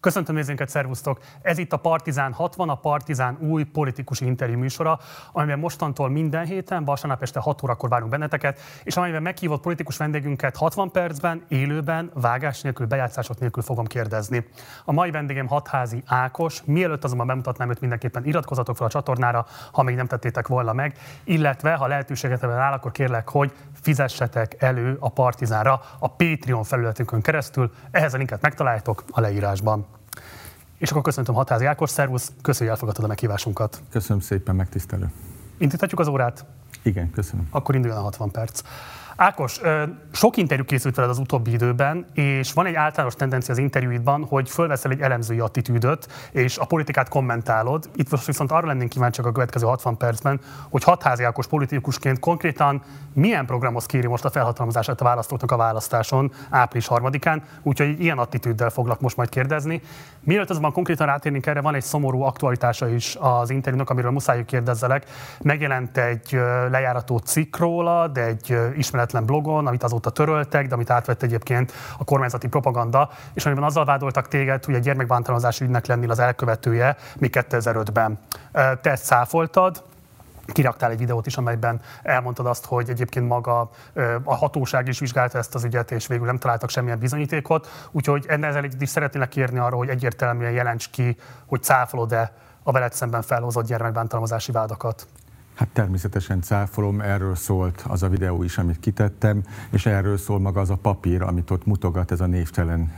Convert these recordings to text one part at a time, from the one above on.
Köszöntöm nézőinket, szervusztok! Ez itt a Partizán 60, a Partizán új politikus interjú műsora, amiben mostantól minden héten, vasárnap este 6 órakor várunk benneteket, és amiben meghívott politikus vendégünket 60 percben, élőben, vágás nélkül, bejátszások nélkül fogom kérdezni. A mai vendégem Hatházi Ákos, mielőtt azonban bemutatnám őt, mindenképpen iratkozatok fel a csatornára, ha még nem tettétek volna meg, illetve ha lehetőséget áll, akkor kérlek, hogy fizessetek elő a Partizánra a Patreon felületünkön keresztül. Ehhez a linket megtaláltok a leírásban. És akkor köszöntöm Hatázi Ákos, szervusz, köszönjük, hogy elfogadtad a meghívásunkat. Köszönöm szépen, megtisztelő. Indíthatjuk az órát? Igen, köszönöm. Akkor induljon a 60 perc. Ákos, sok interjú készült veled az utóbbi időben, és van egy általános tendencia az interjúidban, hogy fölveszel egy elemzői attitűdöt, és a politikát kommentálod. Itt most viszont arra lennénk kíváncsiak a következő 60 percben, hogy hatházi Ákos politikusként konkrétan milyen programhoz kéri most a felhatalmazását a választóknak a választáson április harmadikán, úgyhogy ilyen attitűddel foglak most majd kérdezni. Mielőtt azonban konkrétan rátérnénk erre, van egy szomorú aktualitása is az interjúnak, amiről muszáj kérdezzelek. Megjelent egy lejárató cikk róla, de egy ismeret ismeretlen blogon, amit azóta töröltek, de amit átvett egyébként a kormányzati propaganda, és amiben azzal vádoltak téged, hogy egy gyermekbántalmazási ügynek lennél az elkövetője még 2005-ben. Te ezt száfoltad, kiraktál egy videót is, amelyben elmondtad azt, hogy egyébként maga a hatóság is vizsgálta ezt az ügyet, és végül nem találtak semmilyen bizonyítékot. Úgyhogy ezzel egy is szeretnélek kérni arra, hogy egyértelműen jelents ki, hogy cáfolod-e a veled szemben felhozott gyermekbántalmazási vádakat. Hát természetesen cáfolom, erről szólt az a videó is, amit kitettem, és erről szól maga az a papír, amit ott mutogat ez a névtelen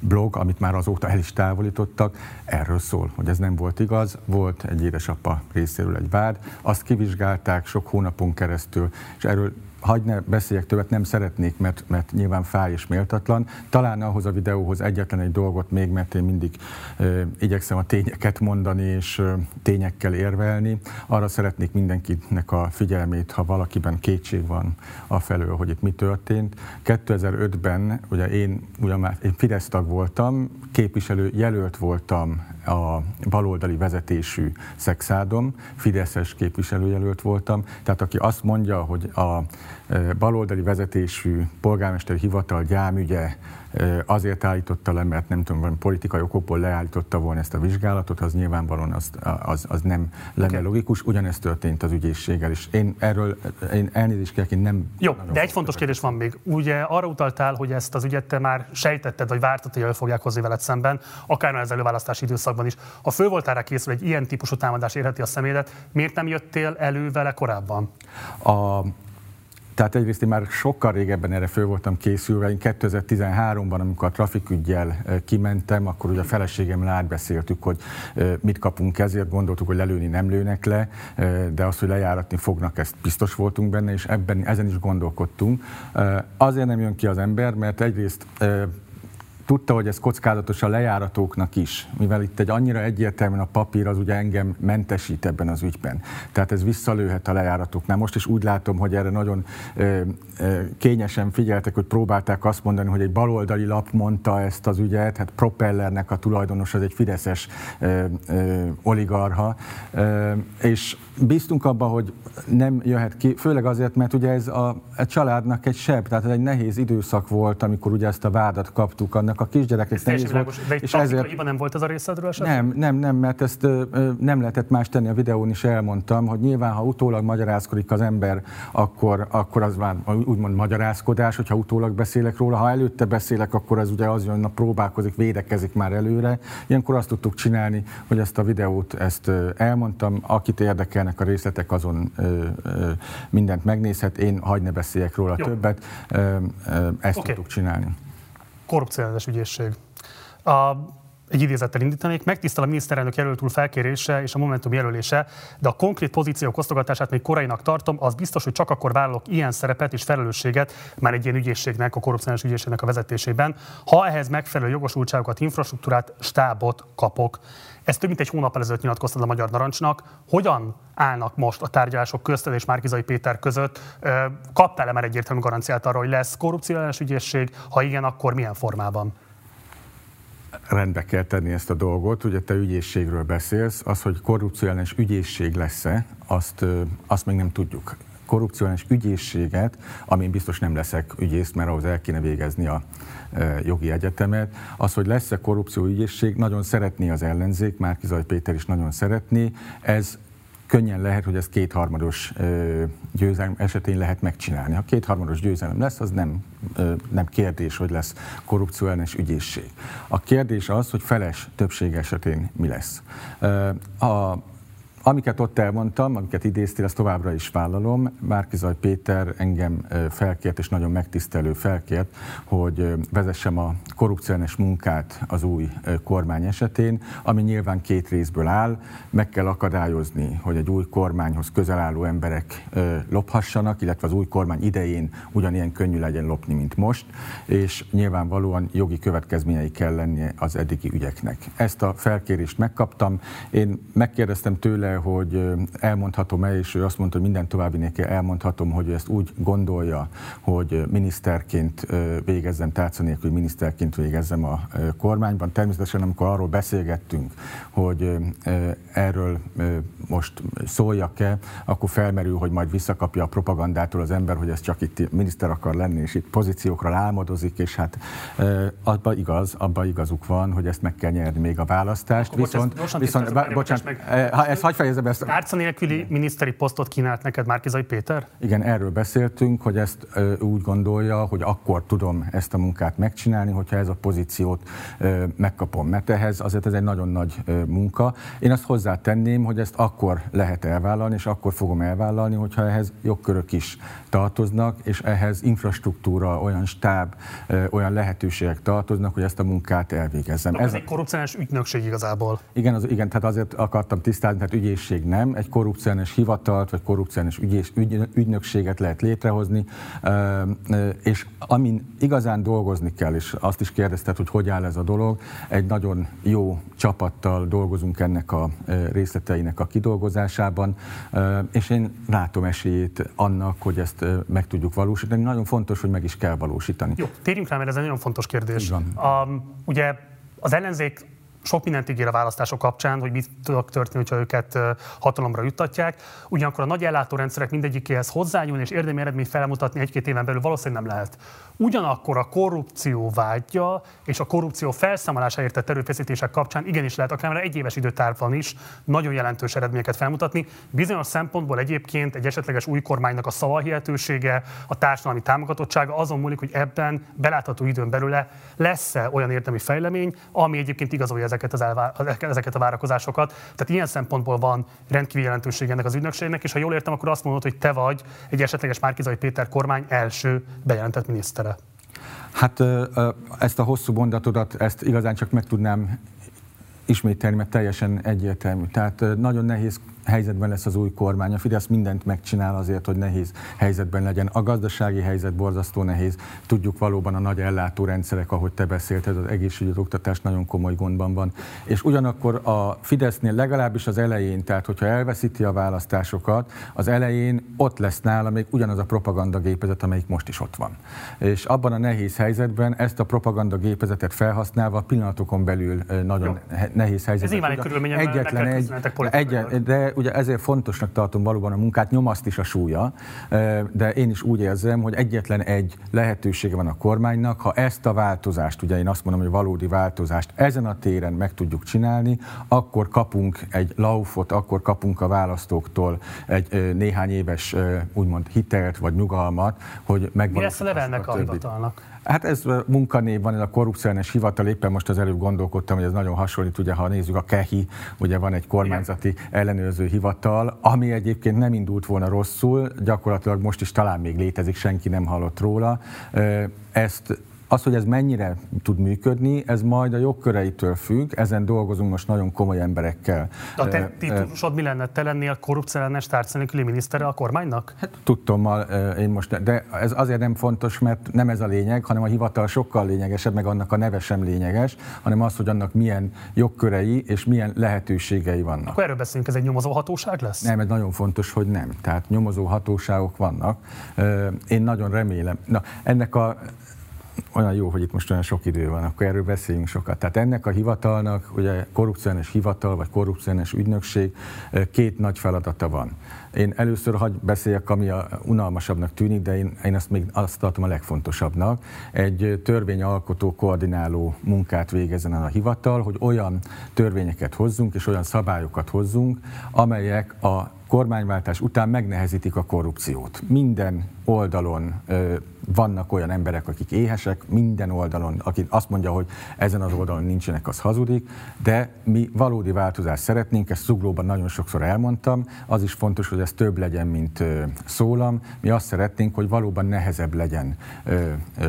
blog, amit már azóta el is távolítottak. Erről szól, hogy ez nem volt igaz, volt egy édesapa részéről egy vád, azt kivizsgálták sok hónapon keresztül, és erről hagyd ne beszéljek többet, nem szeretnék, mert, mert nyilván fáj és méltatlan. Talán ahhoz a videóhoz egyetlen egy dolgot még, mert én mindig ö, igyekszem a tényeket mondani és ö, tényekkel érvelni. Arra szeretnék mindenkinek a figyelmét, ha valakiben kétség van afelől, hogy itt mi történt. 2005-ben, ugye én, ugye már én Fidesz tag voltam, képviselő jelölt voltam a baloldali vezetésű szexádom, Fideszes képviselőjelölt voltam, tehát aki azt mondja, hogy a baloldali vezetésű polgármesteri hivatal gyámügye azért állította le, mert nem tudom, politikai okokból leállította volna ezt a vizsgálatot, az nyilvánvalóan az, az, az nem lenne okay. logikus. Ugyanezt történt az ügyészséggel is. Én erről, én elnézést kérek, én nem... Jó, de egy fontos kérdés van még. Ugye arra utaltál, hogy ezt az ügyet te már sejtetted, vagy vártad, hogy el fogják hozni veled szemben, akár az előválasztási időszakban is. Ha fő voltál rá készül, egy ilyen típusú támadás érheti a szemédet, miért nem jöttél elő vele korábban? A, tehát egyrészt én már sokkal régebben erre föl voltam készülve. Én 2013-ban, amikor a trafikügyjel kimentem, akkor ugye a feleségemmel átbeszéltük, hogy mit kapunk ezért, gondoltuk, hogy lelőni nem lőnek le, de az, hogy lejáratni fognak, ezt biztos voltunk benne, és ebben, ezen is gondolkodtunk. Azért nem jön ki az ember, mert egyrészt tudta, hogy ez kockázatos a lejáratóknak is, mivel itt egy annyira egyértelműen a papír az ugye engem mentesít ebben az ügyben. Tehát ez visszalőhet a lejáratóknál. Most is úgy látom, hogy erre nagyon ö, ö, kényesen figyeltek, hogy próbálták azt mondani, hogy egy baloldali lap mondta ezt az ügyet, hát Propellernek a tulajdonos az egy fideszes ö, ö, oligarha, ö, és bíztunk abba, hogy nem jöhet ki, főleg azért, mert ugye ez a, a családnak egy seb, tehát ez egy nehéz időszak volt, amikor ugye ezt a vádat kaptuk, annak a kisgyereknek nehéz volt. De és ezért nem volt ez a részedről esetleg? Nem, nem, nem, mert ezt ö, nem lehetett más tenni, a videón is elmondtam, hogy nyilván, ha utólag magyarázkodik az ember, akkor, akkor az már úgymond magyarázkodás, hogyha utólag beszélek róla, ha előtte beszélek, akkor ez ugye az jön, próbálkozik, védekezik már előre. Ilyenkor azt tudtuk csinálni, hogy ezt a videót ezt elmondtam, akit érdekelne ennek a részletek, azon ö, ö, mindent megnézhet. Én hagyd ne beszéljek róla Jó. többet. Ö, ö, ezt okay. tudtuk csinálni. Korrupciós ügyészség. A egy idézettel indítanék, megtisztel a miniszterelnök jelölt úr felkérése és a Momentum jelölése, de a konkrét pozíciók osztogatását még korainak tartom, az biztos, hogy csak akkor vállalok ilyen szerepet és felelősséget már egy ilyen ügyészségnek, a korrupciós ügyészségnek a vezetésében, ha ehhez megfelelő jogosultságokat, infrastruktúrát, stábot kapok. Ezt több mint egy hónap ezelőtt nyilatkoztad a Magyar Narancsnak. Hogyan állnak most a tárgyalások közted és Márkizai Péter között? Kaptál-e már egyértelmű garanciát arra, hogy lesz korrupciós ügyészség? Ha igen, akkor milyen formában? rendbe kell tenni ezt a dolgot. Ugye te ügyészségről beszélsz, az, hogy korrupciós ügyészség lesz-e, azt, azt még nem tudjuk korrupciós ügyészséget, amin biztos nem leszek ügyész, mert ahhoz el kéne végezni a jogi egyetemet. Az, hogy lesz-e korrupcióügyészség, nagyon szeretné az ellenzék, Márkizaj Péter is nagyon szeretné. Ez könnyen lehet, hogy ez kétharmados győzelem esetén lehet megcsinálni. Ha kétharmados győzelem lesz, az nem, nem kérdés, hogy lesz korrupcióellenes ügyészség. A kérdés az, hogy feles többség esetén mi lesz. A Amiket ott elmondtam, amiket idéztél, ezt továbbra is vállalom. Márkizaj Péter engem felkért, és nagyon megtisztelő felkért, hogy vezessem a korrupciós munkát az új kormány esetén, ami nyilván két részből áll. Meg kell akadályozni, hogy egy új kormányhoz közel álló emberek lophassanak, illetve az új kormány idején ugyanilyen könnyű legyen lopni, mint most, és nyilvánvalóan jogi következményei kell lennie az eddigi ügyeknek. Ezt a felkérést megkaptam. Én megkérdeztem tőle, hogy elmondhatom-e, és ő azt mondta, hogy minden további nélkül elmondhatom, hogy ezt úgy gondolja, hogy miniszterként végezzem, tárca nélkül miniszterként végezzem a kormányban. Természetesen, amikor arról beszélgettünk, hogy erről most szóljak-e, akkor felmerül, hogy majd visszakapja a propagandától az ember, hogy ez csak itt miniszter akar lenni, és itt pozíciókra álmodozik, és hát abban igaz, abban igazuk van, hogy ezt meg kell nyerni még a választást. Akkor viszont, viszont, viszont bocsánat, meg, ha ezt hagyj fejezem ezt. Tárca nélküli miniszteri posztot kínált neked Márkizai Péter? Igen, erről beszéltünk, hogy ezt ö, úgy gondolja, hogy akkor tudom ezt a munkát megcsinálni, hogyha ez a pozíciót ö, megkapom. Mert ehhez azért ez egy nagyon nagy ö, munka. Én azt hozzátenném, hogy ezt akkor lehet elvállalni, és akkor fogom elvállalni, hogyha ehhez jogkörök is tartoznak, és ehhez infrastruktúra, olyan stáb, ö, olyan lehetőségek tartoznak, hogy ezt a munkát elvégezzem. ez, ez egy korrupciós ügynökség igazából. Igen, az, igen, tehát azért akartam tisztázni, tehát ügy ügyészség nem, egy korrupciós hivatalt vagy korrupciós ügyész, ügy, ügynökséget lehet létrehozni, és amin igazán dolgozni kell, és azt is kérdezted, hogy hogy áll ez a dolog, egy nagyon jó csapattal dolgozunk ennek a részleteinek a kidolgozásában, és én látom esélyét annak, hogy ezt meg tudjuk valósítani. Nagyon fontos, hogy meg is kell valósítani. Jó, térjünk rá, mert ez egy nagyon fontos kérdés. Um, ugye az ellenzék sok mindent ígér a választások kapcsán, hogy mit tudok történni, ha őket hatalomra juttatják. Ugyanakkor a nagy ellátórendszerek mindegyikéhez hozzányúlni és érdemi eredményt felmutatni egy-két éven belül valószínűleg nem lehet. Ugyanakkor a korrupció vágya és a korrupció felszámolásáért tett erőfeszítések kapcsán igenis lehet akár egy éves időtávban is nagyon jelentős eredményeket felmutatni. Bizonyos szempontból egyébként egy esetleges új kormánynak a szavahihetősége, a társadalmi támogatottsága azon múlik, hogy ebben belátható időn belül lesz-e olyan érdemi fejlemény, ami egyébként igazolja ezeket, az elvá- ezeket a várakozásokat. Tehát ilyen szempontból van rendkívül jelentőség ennek az ügynökségnek, és ha jól értem, akkor azt mondod, hogy te vagy egy esetleges Márkizai Péter kormány első bejelentett minisztere. Hát ezt a hosszú mondatodat, ezt igazán csak meg tudnám ismételni, mert teljesen egyértelmű. Tehát nagyon nehéz helyzetben lesz az új kormány. A Fidesz mindent megcsinál azért, hogy nehéz helyzetben legyen. A gazdasági helyzet borzasztó nehéz. Tudjuk valóban a nagy ellátórendszerek, ahogy te beszélted, az egészségügyi oktatás nagyon komoly gondban van. És ugyanakkor a Fidesznél legalábbis az elején, tehát hogyha elveszíti a választásokat, az elején ott lesz nála még ugyanaz a propagandagépezet, amelyik most is ott van. És abban a nehéz helyzetben ezt a propagandagépezetet felhasználva pillanatokon belül nagyon Jó. nehéz helyzetben. Ez nyilván egy egyetlen egy, egy, de ugye ezért fontosnak tartom valóban a munkát, nyomaszt is a súlya, de én is úgy érzem, hogy egyetlen egy lehetősége van a kormánynak, ha ezt a változást, ugye én azt mondom, hogy valódi változást ezen a téren meg tudjuk csinálni, akkor kapunk egy laufot, akkor kapunk a választóktól egy néhány éves úgymond hitelt vagy nyugalmat, hogy megvalósítsuk. Mi lesz a levelnek a, a hivatalnak? Hát ez munkanév van, ez a korrupciós hivatal, éppen most az előbb gondolkodtam, hogy ez nagyon hasonlít, ugye ha nézzük a KEHI, ugye van egy kormányzati ellenőrző hivatal, ami egyébként nem indult volna rosszul, gyakorlatilag most is talán még létezik, senki nem hallott róla. Ezt az, hogy ez mennyire tud működni, ez majd a jogköreitől függ, ezen dolgozunk most nagyon komoly emberekkel. De a te típusod mi lenne? Te lennél korrupciellenes tárcanélküli minisztere a kormánynak? Hát tudtommal én most, de ez azért nem fontos, mert nem ez a lényeg, hanem a hivatal sokkal lényegesebb, meg annak a neve sem lényeges, hanem az, hogy annak milyen jogkörei és milyen lehetőségei vannak. Akkor erről beszélünk, ez egy nyomozó hatóság lesz? Nem, ez nagyon fontos, hogy nem. Tehát nyomozó hatóságok vannak. Én nagyon remélem. Na, ennek a olyan jó, hogy itt most olyan sok idő van, akkor erről beszéljünk sokat. Tehát ennek a hivatalnak, ugye korrupciós hivatal, vagy korrupciós ügynökség két nagy feladata van. Én először hagy beszéljek, ami a unalmasabbnak tűnik, de én, én azt még azt tartom a legfontosabbnak. Egy törvényalkotó, koordináló munkát végezzen a hivatal, hogy olyan törvényeket hozzunk és olyan szabályokat hozzunk, amelyek a kormányváltás után megnehezítik a korrupciót. Minden oldalon vannak olyan emberek, akik éhesek, minden oldalon, aki azt mondja, hogy ezen az oldalon nincsenek, az hazudik, de mi valódi változást szeretnénk, ezt Zuglóban nagyon sokszor elmondtam, az is fontos, hogy ez több legyen, mint szólam. Mi azt szeretnénk, hogy valóban nehezebb legyen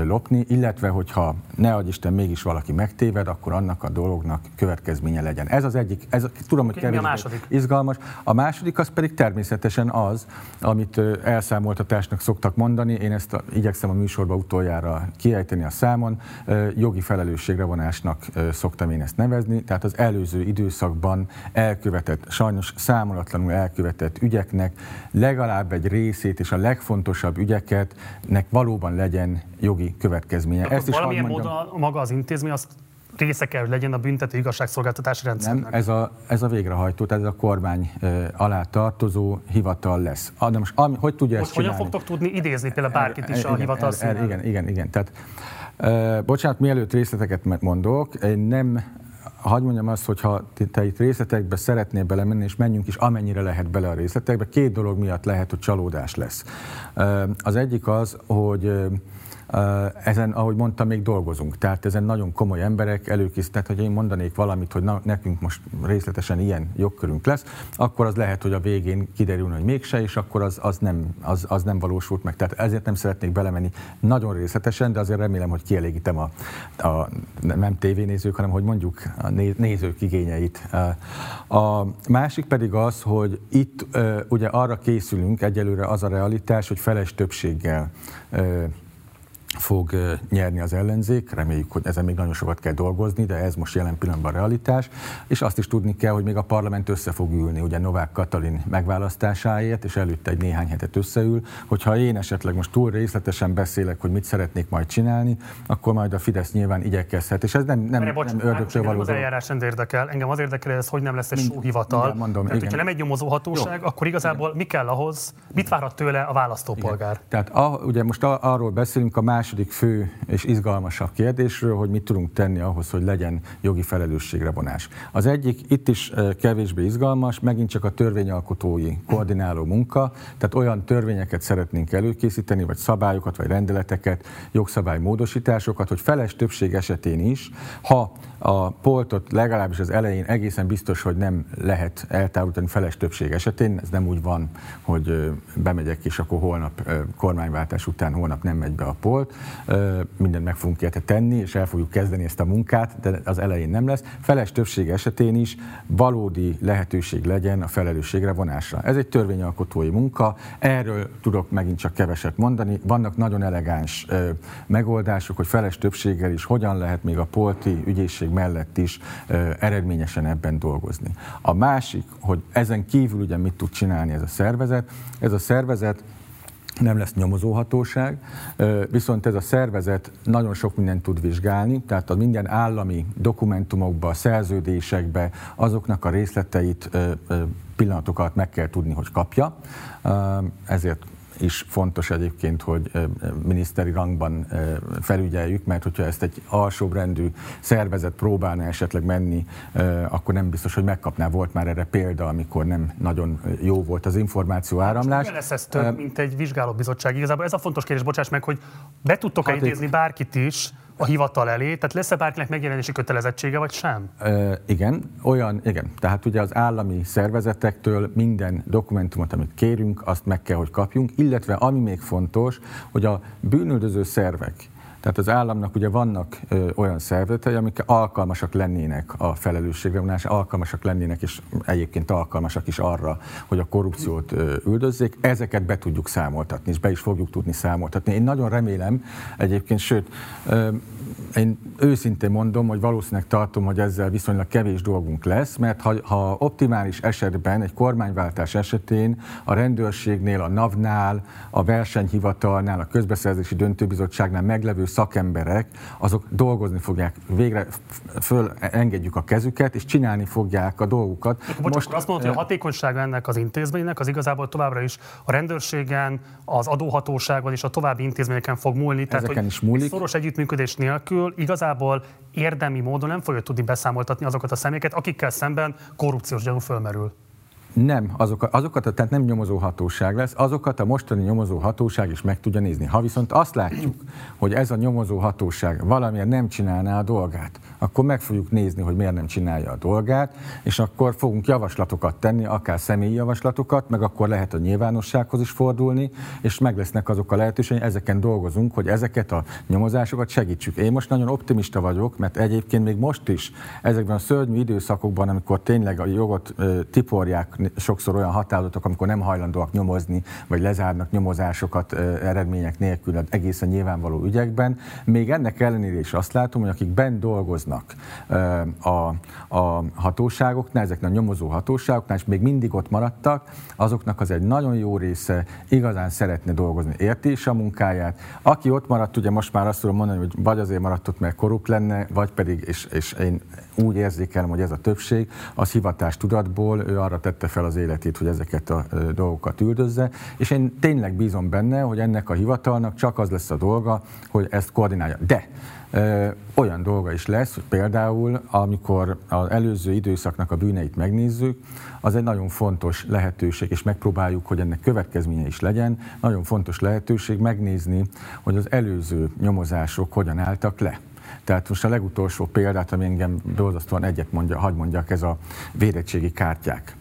lopni, illetve hogyha ne adj Isten mégis valaki megtéved, akkor annak a dolognak következménye legyen. Ez az egyik, ez, tudom, hogy kevésbé izgalmas. A második az pedig természetesen az, amit elszámoltatásnak szoktak mondani, én ezt a, igyekszem a műsorba utoljára kiejteni a számon, jogi felelősségre vonásnak szoktam én ezt nevezni, tehát az előző időszakban elkövetett, sajnos számolatlanul elkövetett ügyeknek legalább egy részét és a legfontosabb ügyeket nek valóban legyen jogi következménye. Ezt is valamilyen módon maga az intézmény azt része kell, hogy legyen a büntető igazságszolgáltatási rendszernek. Nem, ez a, ez a végrehajtó, tehát ez a kormány alá tartozó hivatal lesz. Ah, de most ami, hogy tudja most ezt hogyan csinálni? fogtok tudni idézni például bárkit is er, a hivatal er, er, Igen, igen, igen. Tehát, bocsánat, mielőtt részleteket mondok, én nem Hagy mondjam azt, hogy ha te itt részletekbe szeretnél belemenni, és menjünk is amennyire lehet bele a részletekbe, két dolog miatt lehet, hogy csalódás lesz. Az egyik az, hogy ezen, ahogy mondtam, még dolgozunk. Tehát ezen nagyon komoly emberek előkészített, hogy én mondanék valamit, hogy na, nekünk most részletesen ilyen jogkörünk lesz, akkor az lehet, hogy a végén kiderül, hogy mégse, és akkor az, az, nem, az, az nem valósult meg. Tehát ezért nem szeretnék belemenni nagyon részletesen, de azért remélem, hogy kielégítem a, a nem tévénézők, hanem hogy mondjuk a nézők igényeit. A másik pedig az, hogy itt ugye arra készülünk, egyelőre az a realitás, hogy feles többséggel fog nyerni az ellenzék. Reméljük, hogy ezen még nagyon sokat kell dolgozni, de ez most jelen pillanatban realitás. És azt is tudni kell, hogy még a parlament össze fog ülni, ugye Novák Katalin megválasztásáért, és előtte egy néhány hetet összeül. Hogyha én esetleg most túl részletesen beszélek, hogy mit szeretnék majd csinálni, akkor majd a Fidesz nyilván igyekezhet. És ez nem, nem, nem ördögtől való. Az eljárás nem érdekel. Engem az érdekel, ez hogy nem lesz egy sóhivatal. Mondom, Tehát, hogyha nem egy nyomozó hatóság, Jó. akkor igazából igen. mi kell ahhoz, mit várhat tőle a választópolgár? Igen. Tehát a, ugye most a, arról beszélünk, a más második fő és izgalmasabb kérdésről, hogy mit tudunk tenni ahhoz, hogy legyen jogi felelősségre vonás. Az egyik itt is kevésbé izgalmas, megint csak a törvényalkotói koordináló munka, tehát olyan törvényeket szeretnénk előkészíteni, vagy szabályokat, vagy rendeleteket, jogszabálymódosításokat, hogy feles többség esetén is, ha a poltot legalábbis az elején egészen biztos, hogy nem lehet eltávolítani feles többség esetén. Ez nem úgy van, hogy bemegyek, és akkor holnap kormányváltás után holnap nem megy be a polt. Mindent meg fogunk érte tenni, és el fogjuk kezdeni ezt a munkát, de az elején nem lesz. Feles többség esetén is valódi lehetőség legyen a felelősségre vonásra. Ez egy törvényalkotói munka, erről tudok megint csak keveset mondani. Vannak nagyon elegáns megoldások, hogy feles többséggel is hogyan lehet még a polti ügyészség mellett is eredményesen ebben dolgozni. A másik, hogy ezen kívül ugye mit tud csinálni ez a szervezet, ez a szervezet nem lesz nyomozóhatóság, viszont ez a szervezet nagyon sok mindent tud vizsgálni, tehát a minden állami dokumentumokba, szerződésekbe azoknak a részleteit pillanatokat meg kell tudni, hogy kapja. Ezért is fontos egyébként, hogy miniszteri rangban felügyeljük, mert hogyha ezt egy alsóbrendű szervezet próbálna esetleg menni, akkor nem biztos, hogy megkapná. Volt már erre példa, amikor nem nagyon jó volt az információ áramlás. Most lesz ez több, mint egy vizsgálóbizottság? Igazából ez a fontos kérdés, bocsáss meg, hogy be tudtok-e idézni bárkit is, a hivatal elé, tehát lesz-e bárkinek megjelenési kötelezettsége, vagy sem? E, igen, olyan, igen. Tehát ugye az állami szervezetektől minden dokumentumot, amit kérünk, azt meg kell, hogy kapjunk, illetve ami még fontos, hogy a bűnöldöző szervek, tehát az államnak ugye vannak ö, olyan szervezetei, amik alkalmasak lennének a felelősségre alkalmasak lennének, és egyébként alkalmasak is arra, hogy a korrupciót ö, üldözzék. Ezeket be tudjuk számoltatni, és be is fogjuk tudni számoltatni. Én nagyon remélem egyébként, sőt, ö, én őszintén mondom, hogy valószínűleg tartom, hogy ezzel viszonylag kevés dolgunk lesz, mert ha, ha optimális esetben, egy kormányváltás esetén a rendőrségnél, a NAV-nál, a versenyhivatalnál, a közbeszerzési döntőbizottságnál meglevő szakemberek, azok dolgozni fogják, végre föl engedjük a kezüket, és csinálni fogják a dolgukat. Most, Most azt mondod, hogy a hatékonysága ennek az intézménynek az igazából továbbra is a rendőrségen, az adóhatóságon és a további intézményeken fog múlni. Tehát, Ezeken is múlik. Szoros együttműködés nélkül igazából érdemi módon nem fogja tudni beszámoltatni azokat a személyeket, akikkel szemben korrupciós gyanú fölmerül. Nem, azokat, azokat, tehát nem nyomozó hatóság lesz, azokat a mostani nyomozó hatóság is meg tudja nézni. Ha viszont azt látjuk, hogy ez a nyomozó hatóság valamilyen nem csinálná a dolgát, akkor meg fogjuk nézni, hogy miért nem csinálja a dolgát, és akkor fogunk javaslatokat tenni, akár személyi javaslatokat, meg akkor lehet a nyilvánossághoz is fordulni, és meg lesznek azok a lehetőségek, ezeken dolgozunk, hogy ezeket a nyomozásokat segítsük. Én most nagyon optimista vagyok, mert egyébként még most is ezekben a szörnyű időszakokban, amikor tényleg a jogot tiporják sokszor olyan határozatok, amikor nem hajlandóak nyomozni, vagy lezárnak nyomozásokat eredmények nélkül egészen nyilvánvaló ügyekben. Még ennek ellenére is azt látom, hogy akik bent dolgoznak a, a hatóságoknál, ezeknek a nyomozó hatóságoknál, és még mindig ott maradtak, azoknak az egy nagyon jó része igazán szeretne dolgozni, érti is a munkáját. Aki ott maradt, ugye most már azt tudom mondani, hogy vagy azért maradt ott, mert korrupt lenne, vagy pedig, és, és én úgy érzékelem, hogy ez a többség, az hivatás tudatból ő arra tette fel az életét, hogy ezeket a dolgokat üldözze, és én tényleg bízom benne, hogy ennek a hivatalnak csak az lesz a dolga, hogy ezt koordinálja. De olyan dolga is lesz, hogy például, amikor az előző időszaknak a bűneit megnézzük, az egy nagyon fontos lehetőség, és megpróbáljuk, hogy ennek következménye is legyen, nagyon fontos lehetőség megnézni, hogy az előző nyomozások hogyan álltak le. Tehát most a legutolsó példát, ami engem borzasztóan egyet mondja, hagy mondjak, ez a védettségi kártyák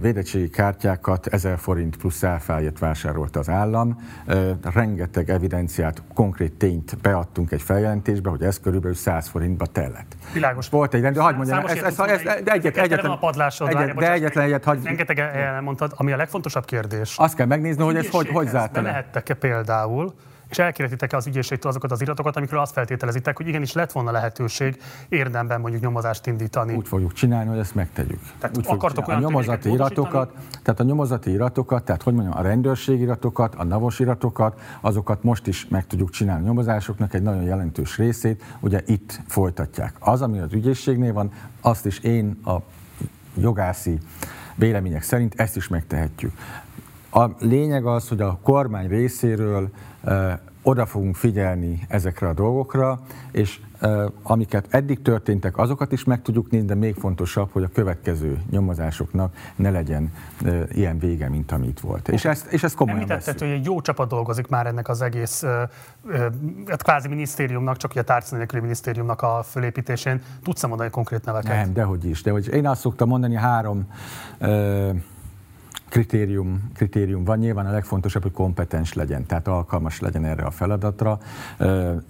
védettségi kártyákat 1000 forint plusz áfáját vásárolta az állam. Rengeteg evidenciát, konkrét tényt beadtunk egy feljelentésbe, hogy ez körülbelül 100 forintba tellett. Világos. Volt egy rendőr, hagyd mondjam, ez, ez, ez, ez, egyet, egyetlen, a padlásod, egyet, de egyetlen egyet hagy... Rengeteg elmondtad, ami a legfontosabb kérdés. Azt kell megnézni, hogy ez hogy, hogy zárt le. Lehettek-e például és elkérhetitek az ügyészségtől azokat az iratokat, amikről azt feltételezitek, hogy igenis lett volna lehetőség érdemben mondjuk nyomozást indítani. Úgy fogjuk csinálni, hogy ezt megtegyük. Tehát Úgy akartok a nyomozati iratokat, tehát a nyomozati iratokat, tehát hogy mondjam, a rendőrség iratokat, a navos iratokat, azokat most is meg tudjuk csinálni a nyomozásoknak egy nagyon jelentős részét, ugye itt folytatják. Az, ami az ügyészségnél van, azt is én a jogászi vélemények szerint ezt is megtehetjük. A lényeg az, hogy a kormány részéről oda fogunk figyelni ezekre a dolgokra, és amiket eddig történtek, azokat is meg tudjuk nézni, de még fontosabb, hogy a következő nyomozásoknak ne legyen ilyen vége, mint amit volt. És ezt, és ezt komolyan Említetted, hogy egy jó csapat dolgozik már ennek az egész hát kvázi minisztériumnak, csak a tárcánélküli minisztériumnak a fölépítésén. Tudsz-e mondani konkrét neveket? Nem, dehogy is. Dehogy. Én azt szoktam mondani, három kritérium, kritérium van. Nyilván a legfontosabb, hogy kompetens legyen, tehát alkalmas legyen erre a feladatra.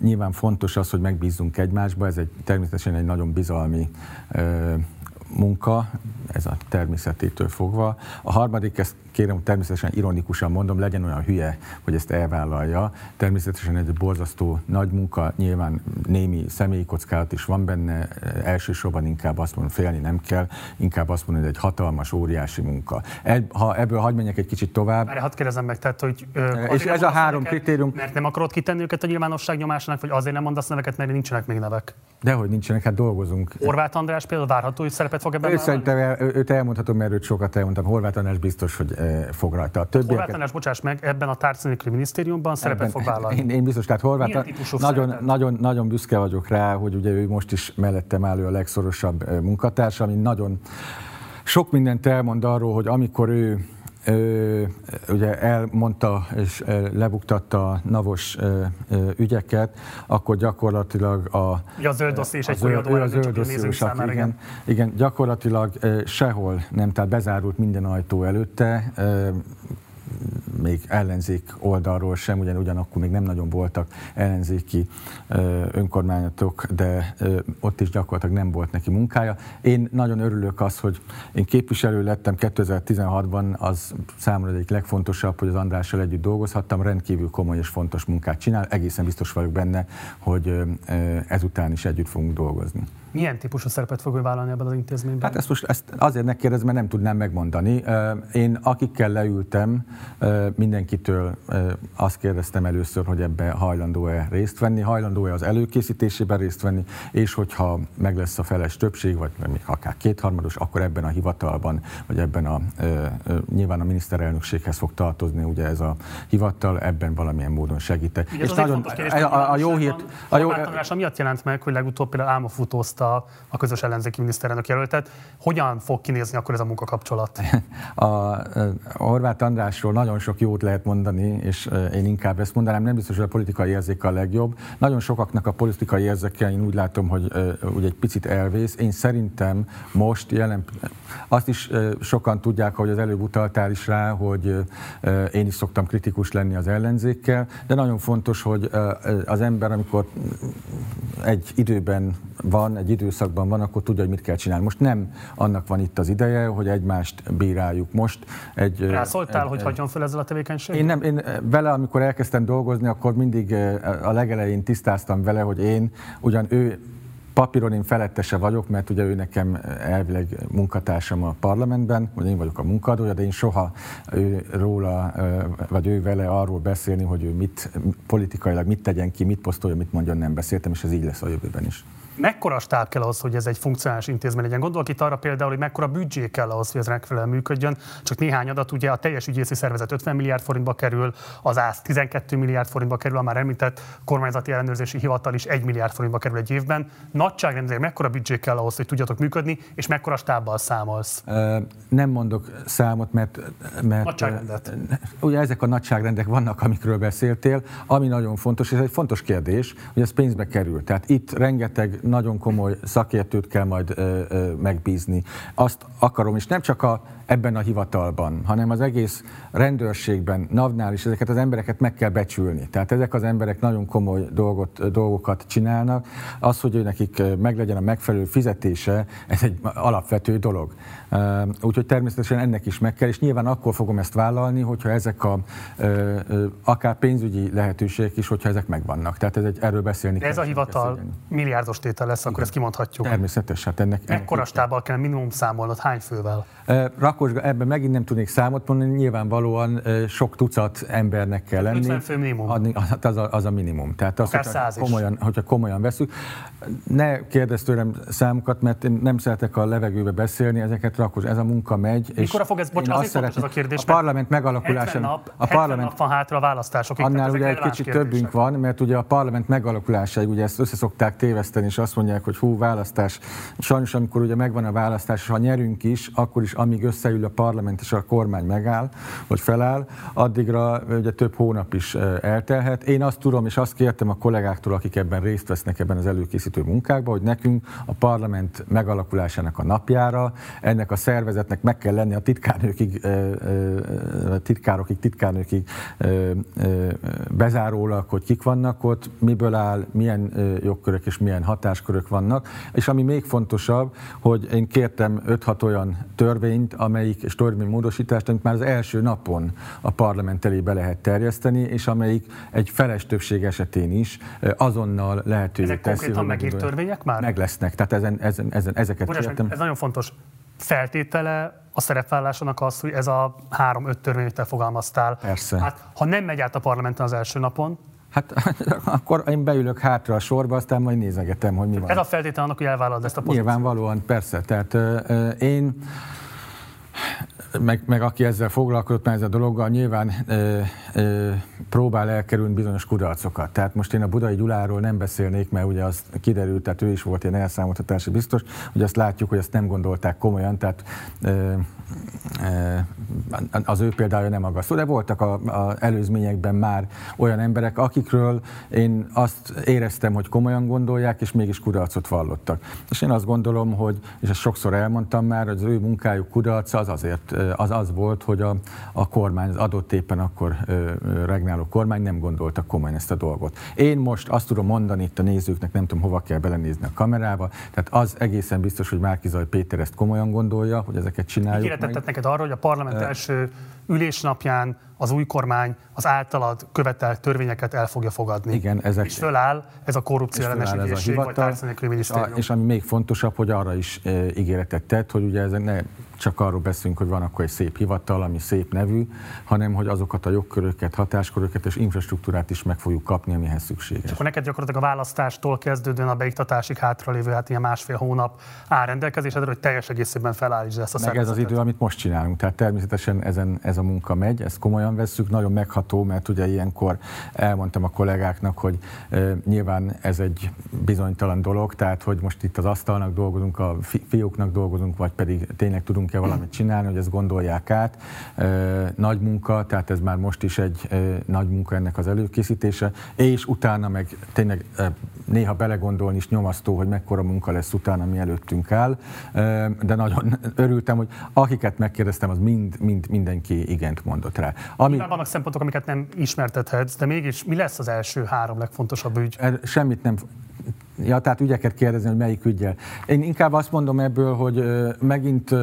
Nyilván fontos az, hogy megbízzunk egymásba, ez egy természetesen egy nagyon bizalmi munka, ez a természetétől fogva. A harmadik, ezt kérem, természetesen ironikusan mondom, legyen olyan hülye, hogy ezt elvállalja. Természetesen egy borzasztó nagy munka, nyilván némi személyi kockázat is van benne, elsősorban inkább azt mondom, félni nem kell, inkább azt mondom, hogy egy hatalmas, óriási munka. Ha ebből hagy menjek egy kicsit tovább. Már hadd kérdezem meg, tehát, hogy... Ö, és ez a három neveket, kritérium... Mert nem akarod kitenni őket a nyilvánosság nyomásának, vagy azért nem mondasz neveket, mert nincsenek még nevek? Dehogy nincsenek, hát dolgozunk. Horváth András például várható, hogy szerepet fog ebben ő Szerintem őt elmondhatom, mert őt sokat elmondtam. Horváth András biztos, hogy fog rajta. A többieket... Horváth András, bocsáss meg, ebben a társadalmi minisztériumban szerepet ebben, fog vállalni. Én, én biztos, tehát Horváth nagyon, nagyon, nagyon büszke vagyok rá, hogy ugye ő most is mellettem állő a legszorosabb munkatárs, ami nagyon sok mindent elmond arról, hogy amikor ő Ö, ugye elmondta és lebuktatta a navos ö, ö, ügyeket, akkor gyakorlatilag a... Ja, a zöld és egy zöld, ő a zöld igen, igen, igen, gyakorlatilag ö, sehol nem, tehát bezárult minden ajtó előtte, ö, még ellenzék oldalról sem, ugyan ugyanakkor még nem nagyon voltak ellenzéki önkormányzatok, de ott is gyakorlatilag nem volt neki munkája. Én nagyon örülök az, hogy én képviselő lettem 2016-ban, az számomra egyik legfontosabb, hogy az Andrással együtt dolgozhattam, rendkívül komoly és fontos munkát csinál, egészen biztos vagyok benne, hogy ezután is együtt fogunk dolgozni. Milyen típusú szerepet fog ő vállalni ebben az intézményben? Hát ezt most ezt azért megkérdezem, mert nem tudnám megmondani. Én akikkel leültem, mindenkitől azt kérdeztem először, hogy ebbe hajlandó-e részt venni, hajlandó-e az előkészítésében részt venni, és hogyha meg lesz a feles többség, vagy még akár kétharmados, akkor ebben a hivatalban, vagy ebben a nyilván a miniszterelnökséghez fog tartozni ugye ez a hivatal, ebben valamilyen módon segítek. és nagyon, kérdés, a, a, jó hírt... A jó, a miatt jelent meg, hogy legutóbb például álmafutózta a közös ellenzéki miniszterelnök jelöltet. Hogyan fog kinézni akkor ez a munkakapcsolat? A, a Horváth Andrásról nagyon sok jót lehet mondani, és én inkább ezt mondanám, nem biztos, hogy a politikai érzéke a legjobb. Nagyon sokaknak a politikai érzéke, én úgy látom, hogy ugye egy picit elvész. Én szerintem most jelen, azt is sokan tudják, hogy az előbb utaltál is rá, hogy én is szoktam kritikus lenni az ellenzékkel, de nagyon fontos, hogy az ember, amikor egy időben van, egy időszakban van, akkor tudja, hogy mit kell csinálni. Most nem annak van itt az ideje, hogy egymást bíráljuk. Most egy... Rászóltál, egy, hogy hagyjon fel ezzel a tevékenységgel? Én, nem, én vele, amikor elkezdtem dolgozni, akkor mindig a legelején tisztáztam vele, hogy én, ugyan ő papíron én felettese vagyok, mert ugye ő nekem elvileg munkatársam a parlamentben, vagy én vagyok a munkadója, de én soha ő róla, vagy ő vele arról beszélni, hogy ő mit politikailag mit tegyen ki, mit posztolja, mit mondjon, nem beszéltem, és ez így lesz a jövőben is mekkora stáb kell ahhoz, hogy ez egy funkcionális intézmény legyen? Gondolok itt arra például, hogy mekkora büdzsé kell ahhoz, hogy ez megfelelően működjön. Csak néhány adat, ugye a teljes ügyészi szervezet 50 milliárd forintba kerül, az ÁSZ 12 milliárd forintba kerül, a már említett kormányzati ellenőrzési hivatal is 1 milliárd forintba kerül egy évben. Nagyságrendileg mekkora büdzsé kell ahhoz, hogy tudjatok működni, és mekkora stábbal számolsz? Nem mondok számot, mert, mert Nagyságrendet. ugye ezek a nagyságrendek vannak, amikről beszéltél. Ami nagyon fontos, és ez egy fontos kérdés, hogy ez pénzbe kerül. Tehát itt rengeteg nagyon komoly szakértőt kell majd megbízni. Azt akarom, és nem csak a ebben a hivatalban, hanem az egész rendőrségben, NAV-nál is ezeket az embereket meg kell becsülni. Tehát ezek az emberek nagyon komoly dolgot, dolgokat csinálnak. Az, hogy nekik meglegyen a megfelelő fizetése, ez egy alapvető dolog. Úgyhogy természetesen ennek is meg kell, és nyilván akkor fogom ezt vállalni, hogyha ezek a akár pénzügyi lehetőségek is, hogyha ezek megvannak. Tehát ez egy, erről beszélni De ez kell, a hivatal milliárdos tétel lesz, akkor Igen. ezt kimondhatjuk. Természetesen. Hát ennek, ennek Mekkora stábbal kell minimum számolnod, hány fővel? Rakosga, ebben megint nem tudnék számot mondani, nyilvánvalóan sok tucat embernek kell lenni. 50 fő minimum. Adni, az, a, az a minimum. Tehát az, Akár hogyha, komolyan, hogyha komolyan veszük. Ne kérdezz tőlem számokat, mert én nem szeretek a levegőbe beszélni, ezeket Rakos, ez a munka megy. Mikor fog ez, bocs, azért fontos ez a kérdés, a parlament megalakulásán. Nap, a parlament, nap van hátra a választásokig. Annál ugye egy kicsit kérdések. többünk van, mert ugye a parlament megalakulásáig ugye ezt összeszokták téveszteni, és azt mondják, hogy hú, választás. Sajnos, amikor ugye megvan a választás, és ha nyerünk is, akkor is amíg összeül a parlament és a kormány megáll, vagy feláll, addigra ugye több hónap is eltelhet. Én azt tudom, és azt kértem a kollégáktól, akik ebben részt vesznek ebben az előkészítő munkákban, hogy nekünk a parlament megalakulásának a napjára, ennek a szervezetnek meg kell lenni a titkárnőkig, titkárokig, titkárnőkig bezárólag, hogy kik vannak ott, miből áll, milyen jogkörök és milyen hatáskörök vannak. És ami még fontosabb, hogy én kértem 5-6 olyan törvényt, amelyik, és törvénymódosítást, amit már az első napon a parlament elé be lehet terjeszteni, és amelyik egy feles többség esetén is azonnal lehetővé Ezek teszi. Ezek konkrétan megírt törvények már? Meg lesznek, tehát ezen, ezen, ezen, ezeket Bocsás, kértem. Ez nagyon fontos. Feltétele a szerepvállásának az, hogy ez a három-öt törvény, amit te fogalmaztál. Persze. Hát, ha nem megy át a parlamenten az első napon, Hát akkor én beülök hátra a sorba, aztán majd nézegetem, hogy mi van. Ez a feltétel annak, hogy elvállalod ezt a pozíciót. Nyilvánvalóan, persze. Tehát euh, én meg, meg aki ezzel foglalkozott már ez a dologgal, nyilván próbál elkerülni bizonyos kudarcokat. Tehát most én a Budai Gyuláról nem beszélnék, mert ugye az kiderült, tehát ő is volt ilyen elszámoltatási biztos, hogy azt látjuk, hogy azt nem gondolták komolyan, tehát az ő példája nem aggasztó, de voltak a, a előzményekben már olyan emberek, akikről én azt éreztem, hogy komolyan gondolják, és mégis kudarcot vallottak. És én azt gondolom, hogy, és ezt sokszor elmondtam már, hogy az ő munkájuk kudarca az azért, az az volt, hogy a, a kormány, az adott éppen akkor regnáló kormány nem gondolta komolyan ezt a dolgot. Én most azt tudom mondani itt a nézőknek, nem tudom, hova kell belenézni a kamerába, tehát az egészen biztos, hogy Márkizaj Péter ezt komolyan gondolja, hogy ezeket csináljuk. Ígéretet tett neked arra, hogy a parlament első ülésnapján az új kormány az általad követelt törvényeket el fogja fogadni. Igen, ezek, és föláll ez a korrupció ellenes ügyészség, vagy társadalmi és, és ami még fontosabb, hogy arra is e, ígéretet tett, hogy ugye ez ne csak arról beszélünk, hogy van akkor egy szép hivatal, ami szép nevű, hanem hogy azokat a jogköröket, hatásköröket és infrastruktúrát is meg fogjuk kapni, amihez szükséges. És akkor neked gyakorlatilag a választástól kezdődően a beiktatásig hátralévő, hát ilyen másfél hónap áll rendelkezésre, hogy teljes egészében felállítsd ezt a Meg ez az idő, amit most csinálunk. Tehát természetesen ezen, ez a munka megy, ezt komolyan vesszük, nagyon megható, mert ugye ilyenkor elmondtam a kollégáknak, hogy nyilván ez egy bizonytalan dolog, tehát hogy most itt az asztalnak dolgozunk, a fi, fiúknak dolgozunk, vagy pedig tényleg tudunk-e valamit csinálni, hogy ezt gondolják át. Nagy munka, tehát ez már most is egy nagy munka ennek az előkészítése, és utána meg tényleg néha belegondolni is nyomasztó, hogy mekkora munka lesz utána, mi előttünk áll, de nagyon örültem, hogy akiket megkérdeztem, az mind, mind mindenki igent mondott rá. Ami... Nyilván vannak szempontok, amiket nem ismertethetsz, de mégis mi lesz az első három legfontosabb ügy? Er, semmit nem Ja, tehát ügyeket kérdezni, hogy melyik ügyel. Én inkább azt mondom ebből, hogy megint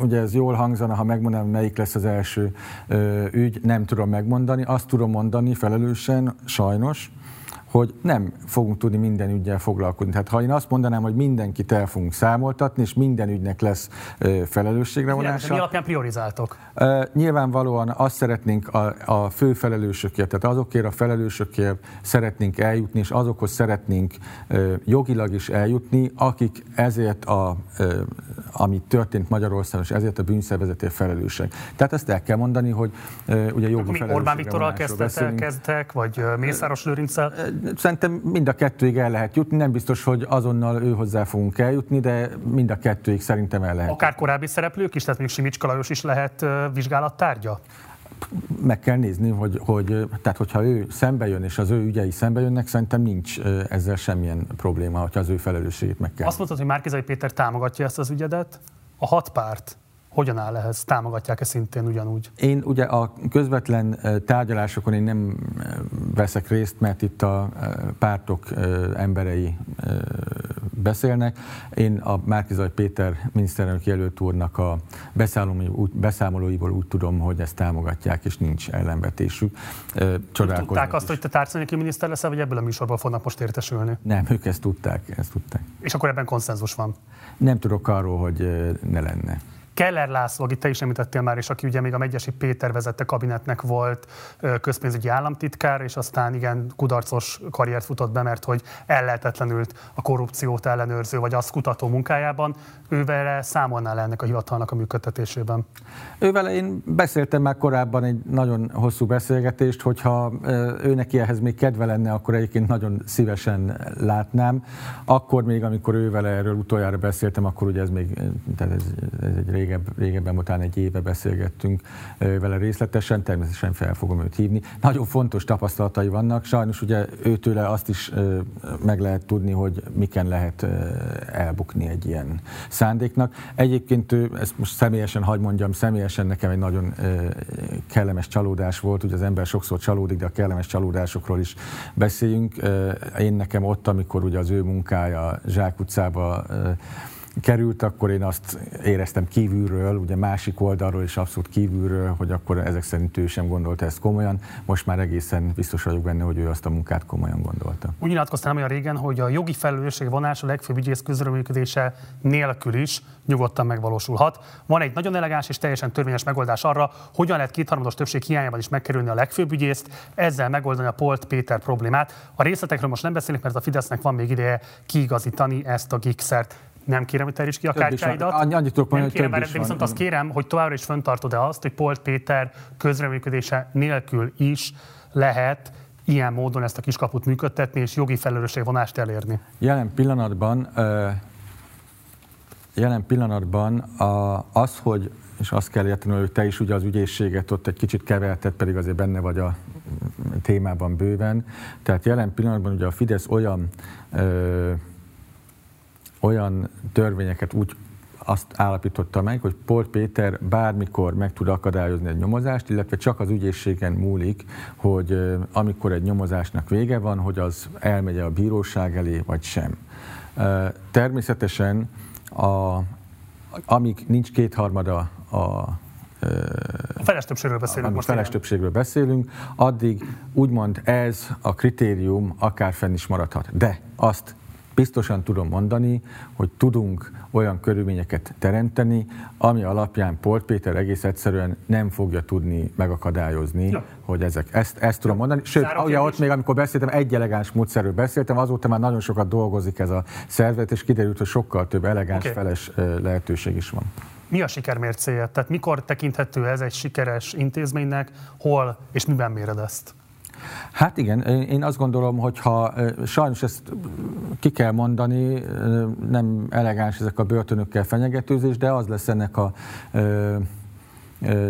ugye ez jól hangzana, ha megmondanám, melyik lesz az első uh, ügy, nem tudom megmondani. Azt tudom mondani felelősen, sajnos, hogy nem fogunk tudni minden ügyel foglalkozni. Tehát ha én azt mondanám, hogy mindenkit el fogunk számoltatni, és minden ügynek lesz felelősségre vonása. Mi alapján priorizáltok? Nyilvánvalóan azt szeretnénk a, a fő felelősökért, tehát azokért a felelősökért szeretnénk eljutni, és azokhoz szeretnénk jogilag is eljutni, akik ezért a, ami történt Magyarországon, és ezért a bűnszervezetért felelősek. Tehát ezt el kell mondani, hogy ugye jogi felelősségre Orbán Viktorral kezdtek, vagy Mészáros Lőrinccel? Szerintem mind a kettőig el lehet jutni, nem biztos, hogy azonnal ő hozzá fogunk eljutni, de mind a kettőig szerintem el lehet. Akár korábbi szereplők is, tehát még Simicska Lajos is lehet vizsgálattárgya? meg kell nézni, hogy, hogy tehát hogyha ő szembe jön, és az ő ügyei szembe jönnek, szerintem nincs ezzel semmilyen probléma, hogyha az ő felelősségét meg kell. Azt mondtad, hogy Márkizai Péter támogatja ezt az ügyedet, a hat párt hogyan áll ehhez? Támogatják-e szintén ugyanúgy? Én ugye a közvetlen tárgyalásokon én nem veszek részt, mert itt a pártok emberei beszélnek. Én a Márkizaj Péter miniszterelnök jelölt úrnak a beszámolóiból úgy tudom, hogy ezt támogatják, és nincs ellenvetésük. Tudták azt, is. hogy te társadalmi miniszter leszel, vagy ebből a műsorból fognak most értesülni? Nem, ők ezt tudták, ezt tudták. És akkor ebben konszenzus van? Nem tudok arról, hogy ne lenne. Keller László, akit te is említettél már, és aki ugye még a Megyesi Péter vezette kabinetnek volt közpénzügyi államtitkár, és aztán igen kudarcos karriert futott be, mert hogy ellehetetlenült a korrupciót ellenőrző, vagy azt kutató munkájában. Ővel számolnál ennek a hivatalnak a működtetésében? Ővel én beszéltem már korábban egy nagyon hosszú beszélgetést, hogyha ő neki ehhez még kedve lenne, akkor egyébként nagyon szívesen látnám. Akkor még, amikor ővel erről utoljára beszéltem, akkor ugye ez még tehát ez, ez egy rég régebb, régebben, után egy éve beszélgettünk vele részletesen, természetesen fel fogom őt hívni. Nagyon fontos tapasztalatai vannak, sajnos ugye őtőle azt is meg lehet tudni, hogy miken lehet elbukni egy ilyen szándéknak. Egyébként ő, ezt most személyesen hagy mondjam, személyesen nekem egy nagyon kellemes csalódás volt, ugye az ember sokszor csalódik, de a kellemes csalódásokról is beszéljünk. Én nekem ott, amikor ugye az ő munkája Zsák utcába került, akkor én azt éreztem kívülről, ugye másik oldalról és abszolút kívülről, hogy akkor ezek szerint ő sem gondolta ezt komolyan. Most már egészen biztos vagyok benne, hogy ő azt a munkát komolyan gondolta. Úgy nyilatkoztam olyan régen, hogy a jogi felelősség vonás a legfőbb ügyész közreműködése nélkül is nyugodtan megvalósulhat. Van egy nagyon elegáns és teljesen törvényes megoldás arra, hogyan lehet kétharmados többség hiányában is megkerülni a legfőbb ügyészt, ezzel megoldani a Polt Péter problémát. A részletekről most nem beszélünk, mert a Fidesznek van még ideje kiigazítani ezt a gikszert nem kérem, hogy terjés ki a kártyáidat. Annyit tudok mondani, kérem, de viszont azt kérem, hogy továbbra is föntartod-e azt, hogy Polt Péter közreműködése nélkül is lehet ilyen módon ezt a kiskaput működtetni, és jogi felelősségvonást elérni? Jelen pillanatban, jelen pillanatban az, hogy és azt kell érteni, hogy te is ugye az ügyészséget ott egy kicsit keverted, pedig azért benne vagy a témában bőven. Tehát jelen pillanatban ugye a Fidesz olyan ö, olyan törvényeket úgy azt állapította meg, hogy Pol Péter bármikor meg tud akadályozni egy nyomozást, illetve csak az ügyészségen múlik, hogy amikor egy nyomozásnak vége van, hogy az elmegy a bíróság elé, vagy sem. Természetesen, a, amíg nincs kétharmada a a feles többségről beszélünk most. Feles többségről beszélünk, addig úgymond ez a kritérium akár fenn is maradhat. De azt biztosan tudom mondani, hogy tudunk olyan körülményeket teremteni, ami alapján Polt Péter egész egyszerűen nem fogja tudni megakadályozni, ja. hogy ezek. Ezt, ezt tudom mondani. Sőt, ugye ott még, amikor beszéltem, egy elegáns módszerről beszéltem, azóta már nagyon sokat dolgozik ez a szervezet, és kiderült, hogy sokkal több elegáns okay. feles lehetőség is van. Mi a sikermércéje? Tehát mikor tekinthető ez egy sikeres intézménynek, hol és miben méred ezt? Hát igen, én azt gondolom, hogy ha sajnos ezt ki kell mondani, nem elegáns ezek a börtönökkel fenyegetőzés, de az lesz ennek a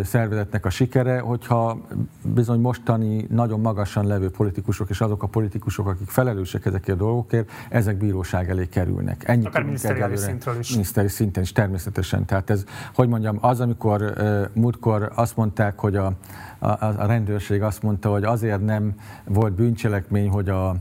szervezetnek a sikere, hogyha bizony mostani nagyon magasan levő politikusok és azok a politikusok, akik felelősek ezekért a dolgokért, ezek bíróság elé kerülnek. Ennyi Akár minisztériális szintről is. Miniszteri szinten is, természetesen. Tehát ez, hogy mondjam, az, amikor múltkor azt mondták, hogy a, a, a rendőrség azt mondta, hogy azért nem volt bűncselekmény, hogy a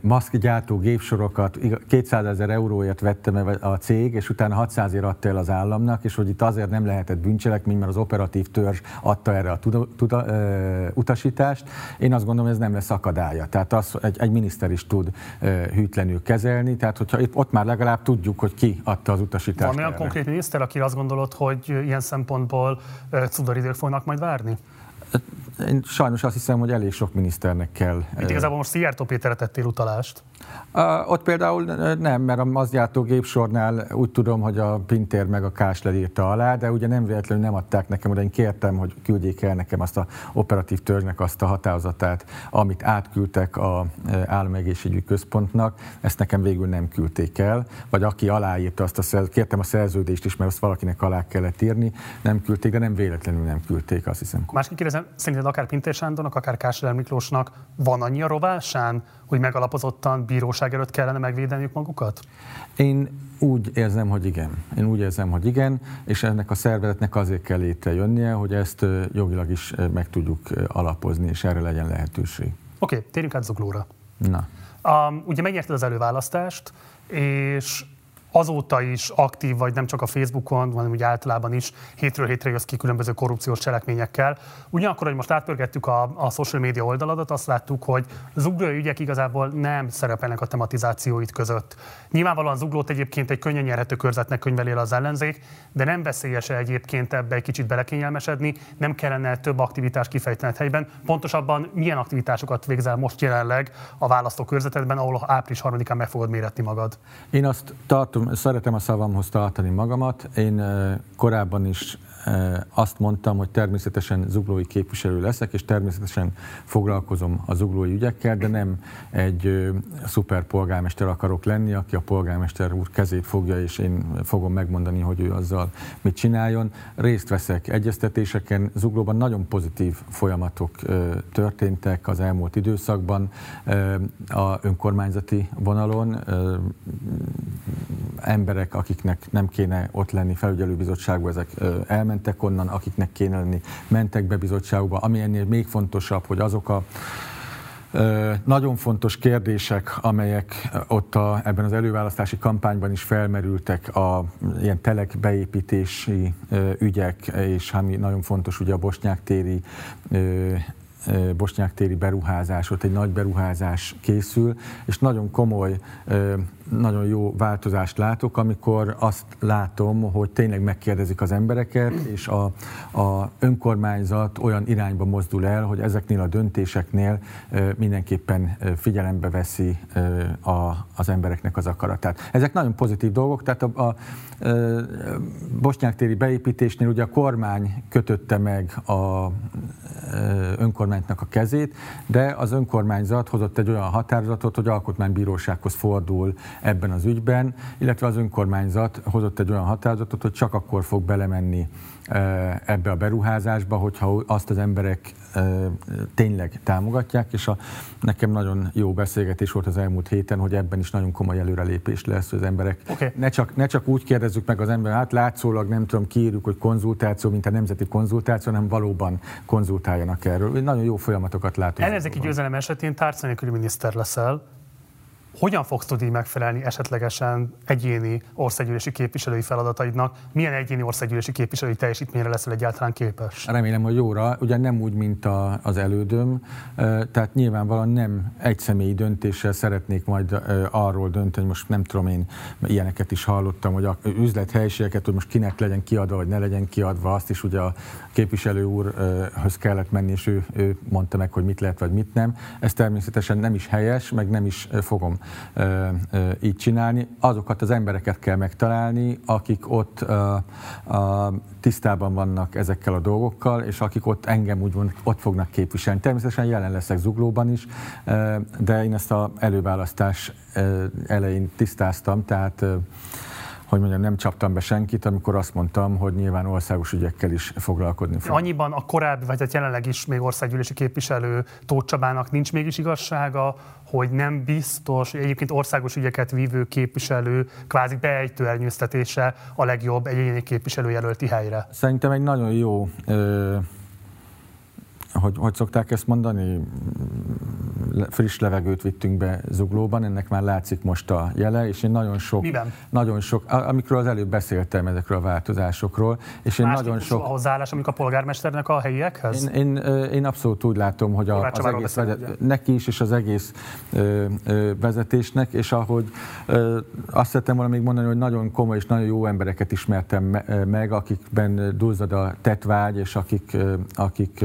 maszkgyártó gépsorokat 200 ezer euróért vette meg a cég, és utána 600 ért adta el az államnak, és hogy itt azért nem lehetett bűncselekmény, mert az operatív törzs adta erre a tuda, tuda, ö, utasítást. Én azt gondolom, ez nem lesz akadálya. Tehát az, egy, egy miniszter is tud ö, hűtlenül kezelni, tehát hogyha itt, ott már legalább tudjuk, hogy ki adta az utasítást. Van olyan erre. konkrét miniszter, aki azt gondolod, hogy ilyen szempontból cudaridők fognak majd várni? Én sajnos azt hiszem, hogy elég sok miniszternek kell. Itt igazából most Szijjártó Péterre tettél utalást. Uh, ott például nem, mert a mazgyártó gépsornál úgy tudom, hogy a Pintér meg a Kásler írta alá, de ugye nem véletlenül nem adták nekem, de én kértem, hogy küldjék el nekem azt a operatív törzsnek azt a határozatát, amit átküldtek a államegészségügyi központnak, ezt nekem végül nem küldték el, vagy aki aláírta azt a szerződést, kértem a szerződést is, mert azt valakinek alá kellett írni, nem küldték, de nem véletlenül nem küldték, azt hiszem. Másképp kérdezem, szerinted akár Pintér Sándornak, akár Kásler Miklósnak van annyi a rovásán, hogy megalapozottan bíróság előtt kellene megvédeniük magukat? Én úgy érzem, hogy igen. Én úgy érzem, hogy igen, és ennek a szervezetnek azért kell létrejönnie, hogy ezt jogilag is meg tudjuk alapozni, és erre legyen lehetőség. Oké, okay, térjünk át Zuglóra. Na. Um, ugye megnyerted az előválasztást, és azóta is aktív vagy nem csak a Facebookon, hanem úgy általában is hétről hétre jössz ki különböző korrupciós cselekményekkel. Ugyanakkor, hogy most átpörgettük a, a social media oldaladat, azt láttuk, hogy zuglói ügyek igazából nem szerepelnek a tematizációit között. Nyilvánvalóan zuglót egyébként egy könnyen nyerhető körzetnek könyvelél az ellenzék, de nem veszélyes -e egyébként ebbe egy kicsit belekényelmesedni, nem kellene több aktivitást kifejtened helyben. Pontosabban milyen aktivitásokat végzel most jelenleg a választókörzetedben, ahol április 3-án meg fogod méretni magad? Én azt tartom, szeretem a szavamhoz tartani magamat. Én korábban is azt mondtam, hogy természetesen zuglói képviselő leszek, és természetesen foglalkozom a zuglói ügyekkel, de nem egy szuper polgármester akarok lenni, aki a polgármester úr kezét fogja, és én fogom megmondani, hogy ő azzal mit csináljon. Részt veszek egyeztetéseken. Zuglóban nagyon pozitív folyamatok történtek az elmúlt időszakban a önkormányzati vonalon. Emberek, akiknek nem kéne ott lenni felügyelőbizottságban, ezek elmentek elmentek onnan, akiknek kéne lenni, mentek be bizottságba, ami ennél még fontosabb, hogy azok a nagyon fontos kérdések, amelyek ott a, ebben az előválasztási kampányban is felmerültek, a ilyen telek beépítési ügyek, és ami nagyon fontos, ugye a bosnyák téri bosnyák téri beruházás, ott egy nagy beruházás készül, és nagyon komoly nagyon jó változást látok, amikor azt látom, hogy tényleg megkérdezik az embereket, és a, a önkormányzat olyan irányba mozdul el, hogy ezeknél a döntéseknél mindenképpen figyelembe veszi a, az embereknek az akaratát. Ezek nagyon pozitív dolgok, tehát a, a, a Bosnyák-téri beépítésnél ugye a kormány kötötte meg a önkormányzatnak a kezét, de az önkormányzat hozott egy olyan határozatot, hogy alkotmánybírósághoz fordul ebben az ügyben, illetve az önkormányzat hozott egy olyan határozatot, hogy csak akkor fog belemenni ebbe a beruházásba, hogyha azt az emberek tényleg támogatják, és a, nekem nagyon jó beszélgetés volt az elmúlt héten, hogy ebben is nagyon komoly előrelépés lesz, hogy az emberek okay. ne, csak, ne csak úgy kérdezzük meg az ember, hát látszólag nem tudom, kiírjuk, hogy konzultáció, mint a nemzeti konzultáció, hanem valóban konzultáljanak erről. Nagyon jó folyamatokat látunk. Ellenzéki győzelem esetén tárca miniszter leszel, hogyan fogsz tudni megfelelni esetlegesen egyéni országgyűlési képviselői feladataidnak? Milyen egyéni országgyűlési képviselői teljesítményre leszel egyáltalán képes? Remélem, hogy jóra, ugye nem úgy, mint a, az elődöm, tehát nyilvánvalóan nem egy személyi döntéssel szeretnék majd arról dönteni, most nem tudom én, ilyeneket is hallottam, hogy a üzlethelyiségeket, hogy most kinek legyen kiadva, vagy ne legyen kiadva, azt is ugye a képviselő úrhoz kellett menni, és ő, ő mondta meg, hogy mit lehet, vagy mit nem. Ez természetesen nem is helyes, meg nem is fogom így csinálni. Azokat az embereket kell megtalálni, akik ott tisztában vannak ezekkel a dolgokkal, és akik ott engem úgy ott fognak képviselni. Természetesen jelen leszek Zuglóban is, de én ezt a előválasztás elején tisztáztam, tehát hogy mondjam, nem csaptam be senkit, amikor azt mondtam, hogy nyilván országos ügyekkel is foglalkozni fog. Annyiban a korábbi, vagy hát jelenleg is még országgyűlési képviselő Tóth Csabának nincs mégis igazsága, hogy nem biztos, hogy egyébként országos ügyeket vívő képviselő kvázi beejtő elnyőztetése a legjobb egyéni képviselőjelölti helyre. Szerintem egy nagyon jó ö, hogy, hogy szokták ezt mondani, friss levegőt vittünk be Zuglóban, ennek már látszik most a jele, és én nagyon sok, Miben? nagyon sok, amikről az előbb beszéltem ezekről a változásokról, és én Más nagyon sok... a hozzáállás, amik a polgármesternek a helyiekhez? Én, én, én abszolút úgy látom, hogy a, az egész vezet, neki is, és az egész ö, ö, vezetésnek, és ahogy ö, azt szerettem volna még mondani, hogy nagyon komoly és nagyon jó embereket ismertem me, meg, akikben duzzad a tetvágy, és akik, akik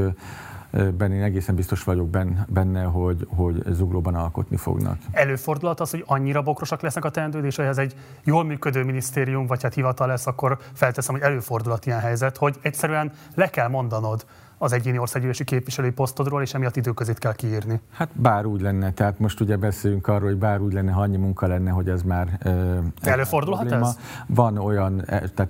benne én egészen biztos vagyok benne, hogy, hogy zuglóban alkotni fognak. Előfordulhat az, hogy annyira bokrosak lesznek a teendőd, és ez egy jól működő minisztérium, vagy hát hivatal lesz, akkor felteszem, hogy előfordulhat ilyen helyzet, hogy egyszerűen le kell mondanod az egyéni országgyűlési képviselői posztodról, és emiatt időközét kell kiírni. Hát bár úgy lenne, tehát most ugye beszélünk arról, hogy bár úgy lenne, ha annyi munka lenne, hogy ez már... Uh, Előfordulhat probléma. ez? Van olyan, tehát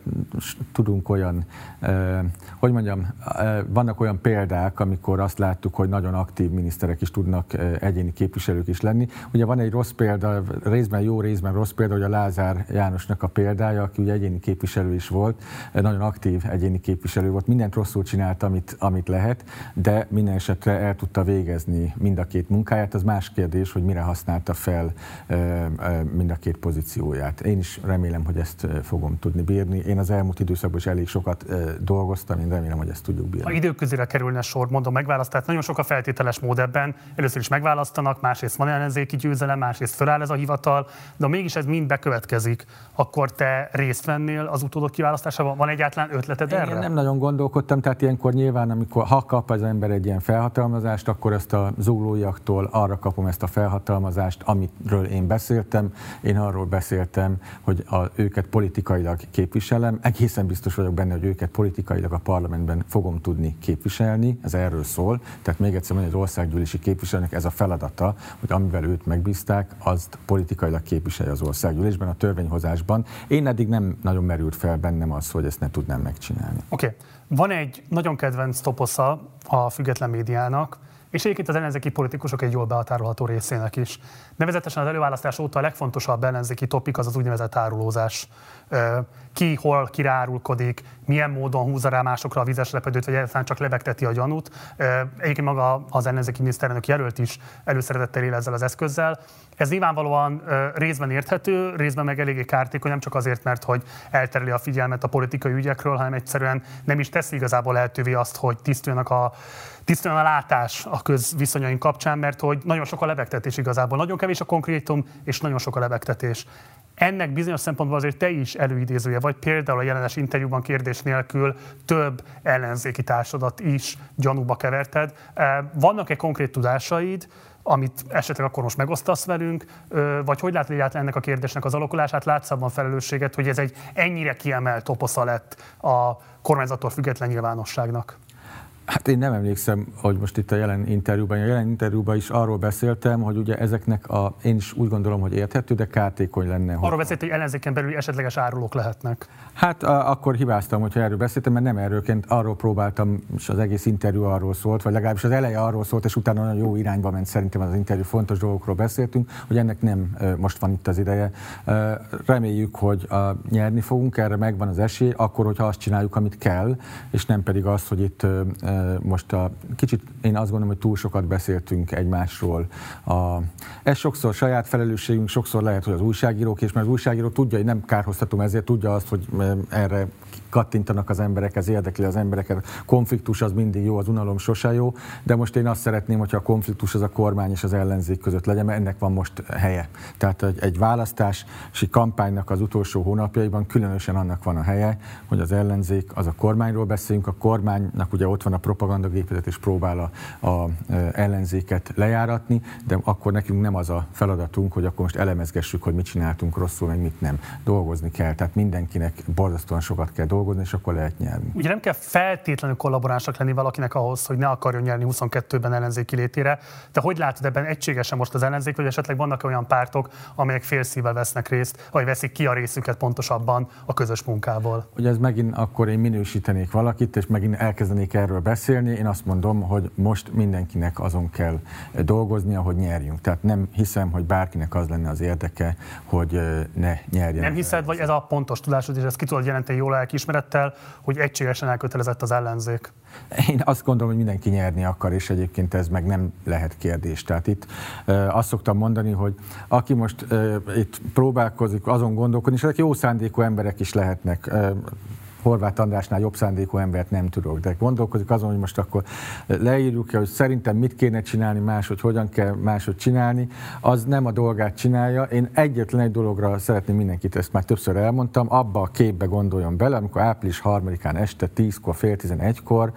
tudunk olyan, uh, hogy mondjam, uh, vannak olyan példák, amikor azt láttuk, hogy nagyon aktív miniszterek is tudnak uh, egyéni képviselők is lenni. Ugye van egy rossz példa, részben jó, részben rossz példa, hogy a Lázár Jánosnak a példája, aki ugye egyéni képviselő is volt, nagyon aktív egyéni képviselő volt, mindent rosszul csinált, amit, amit amit lehet, de minden esetre el tudta végezni mind a két munkáját. Az más kérdés, hogy mire használta fel mind a két pozícióját. Én is remélem, hogy ezt fogom tudni bírni. Én az elmúlt időszakban is elég sokat dolgoztam, én remélem, hogy ezt tudjuk bírni. Ha időközére kerülne sor, mondom, megválasztás, nagyon sok a feltételes mód ebben. Először is megválasztanak, másrészt van ellenzéki győzelem, másrészt föláll ez a hivatal, de mégis ez mind bekövetkezik, akkor te részt vennél az utódok kiválasztásában? Van egyáltalán ötleted erre? Én nem nagyon gondolkodtam, tehát ilyenkor nyilván, amikor ha kap az ember egy ilyen felhatalmazást, akkor ezt a zuglóiaktól arra kapom ezt a felhatalmazást, amiről én beszéltem. Én arról beszéltem, hogy a, őket politikailag képviselem. Egészen biztos vagyok benne, hogy őket politikailag a parlamentben fogom tudni képviselni. Ez erről szól. Tehát még egyszer mondja, az országgyűlési képviselőnek ez a feladata, hogy amivel őt megbízták, azt politikailag képviselje az országgyűlésben, a törvényhozásban. Én eddig nem nagyon merült fel bennem az, hogy ezt ne tudnám megcsinálni. Oké. Okay. Van egy nagyon kedvenc toposza a független médiának, és egyébként az ellenzéki politikusok egy jól behatárolható részének is. Nevezetesen az előválasztás óta a legfontosabb ellenzéki topik az az úgynevezett árulózás. Ki, hol kirárulkodik, milyen módon húzza rá másokra a vizes lepedőt, vagy egyáltalán csak lebegteti a gyanút. Egyébként maga az ellenzéki miniszterelnök jelölt is előszeretettel él ezzel az eszközzel. Ez nyilvánvalóan részben érthető, részben meg eléggé kártékony, nem csak azért, mert hogy eltereli a figyelmet a politikai ügyekről, hanem egyszerűen nem is teszi igazából lehetővé azt, hogy tisztuljanak a tisztuljon a látás a közviszonyaink kapcsán, mert hogy nagyon sok a lebegtetés igazából. Nagyon kevés a konkrétum, és nagyon sok a lebegtetés. Ennek bizonyos szempontból azért te is előidézője vagy, például a jelenes interjúban kérdés nélkül több ellenzéki társadat is gyanúba keverted. Vannak-e konkrét tudásaid, amit esetleg akkor most megosztasz velünk, vagy hogy látod egyáltalán ennek a kérdésnek az alakulását? Látsz abban felelősséget, hogy ez egy ennyire kiemelt toposza lett a kormányzattól független nyilvánosságnak? Hát én nem emlékszem, hogy most itt a jelen interjúban, a jelen interjúban is arról beszéltem, hogy ugye ezeknek a, én is úgy gondolom, hogy érthető, de kártékony lenne. Arról hogy... beszélt, hogy ellenzéken belül esetleges árulók lehetnek. Hát a, akkor hibáztam, hogyha erről beszéltem, mert nem erőként, arról próbáltam, és az egész interjú arról szólt, vagy legalábbis az eleje arról szólt, és utána nagyon jó irányba ment szerintem az interjú, fontos dolgokról beszéltünk, hogy ennek nem most van itt az ideje. Reméljük, hogy a, nyerni fogunk, erre megvan az esély, akkor, hogyha azt csináljuk, amit kell, és nem pedig azt, hogy itt most a, kicsit én azt gondolom, hogy túl sokat beszéltünk egymásról. A, ez sokszor saját felelősségünk, sokszor lehet, hogy az újságírók, és mert az újságíró tudja, hogy nem kárhoztatom ezért, tudja azt, hogy erre kattintanak az emberek, ez érdekli az embereket. Konfliktus az mindig jó, az unalom sose jó, de most én azt szeretném, hogyha a konfliktus az a kormány és az ellenzék között legyen, mert ennek van most helye. Tehát egy, egy választási kampánynak az utolsó hónapjaiban különösen annak van a helye, hogy az ellenzék, az a kormányról beszélünk, a kormánynak ugye ott van a propagandagépezet és próbál a, a ellenzéket lejáratni, de akkor nekünk nem az a feladatunk, hogy akkor most elemezgessük, hogy mit csináltunk rosszul, meg mit nem. Dolgozni kell, tehát mindenkinek borzasztóan sokat kell dolgozni, dolgozni, és akkor lehet nyerni. Ugye nem kell feltétlenül kollaboránsak lenni valakinek ahhoz, hogy ne akarjon nyerni 22-ben ellenzéki létére, de hogy látod ebben egységesen most az ellenzék, vagy esetleg vannak olyan pártok, amelyek félszívvel vesznek részt, vagy veszik ki a részüket pontosabban a közös munkából? Ugye ez megint akkor én minősítenék valakit, és megint elkezdenék erről beszélni. Én azt mondom, hogy most mindenkinek azon kell dolgoznia, hogy nyerjünk. Tehát nem hiszem, hogy bárkinek az lenne az érdeke, hogy ne nyerjen. Nem hiszed, vagy ez a pontos tudásod, és ezt ki tudod jelenteni jól lelkiismeret ismerettel, hogy egységesen elkötelezett az ellenzék? Én azt gondolom, hogy mindenki nyerni akar, és egyébként ez meg nem lehet kérdés. Tehát itt azt szoktam mondani, hogy aki most itt próbálkozik azon gondolkodni, és ezek jó szándékú emberek is lehetnek, Horváth Andrásnál jobb szándékú embert nem tudok, de gondolkozik azon, hogy most akkor leírjuk hogy szerintem mit kéne csinálni máshogy, hogyan kell máshogy csinálni, az nem a dolgát csinálja. Én egyetlen egy dologra szeretném mindenkit, ezt már többször elmondtam, abba a képbe gondoljon bele, amikor április 3-án este 10-kor, fél 11-kor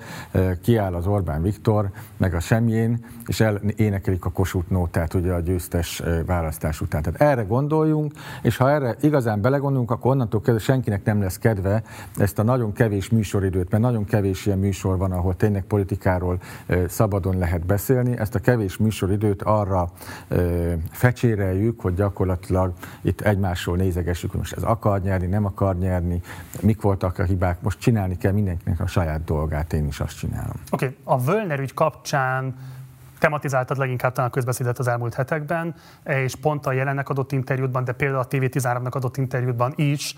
kiáll az Orbán Viktor, meg a Semjén, és el, énekelik a Kossuth nótát ugye a győztes választás után. Tehát erre gondoljunk, és ha erre igazán belegondolunk, akkor onnantól kezdve senkinek nem lesz kedve ezt ezt a nagyon kevés műsoridőt, mert nagyon kevés ilyen műsor van, ahol tényleg politikáról szabadon lehet beszélni, ezt a kevés műsoridőt arra fecséreljük, hogy gyakorlatilag itt egymásról nézegessük, hogy most ez akar nyerni, nem akar nyerni, mik voltak a hibák, most csinálni kell mindenkinek a saját dolgát, én is azt csinálom. Oké, okay. a Völner ügy kapcsán tematizáltad leginkább talán a közbeszédet az elmúlt hetekben, és pont a jelennek adott interjútban, de például a TV13-nak adott interjútban is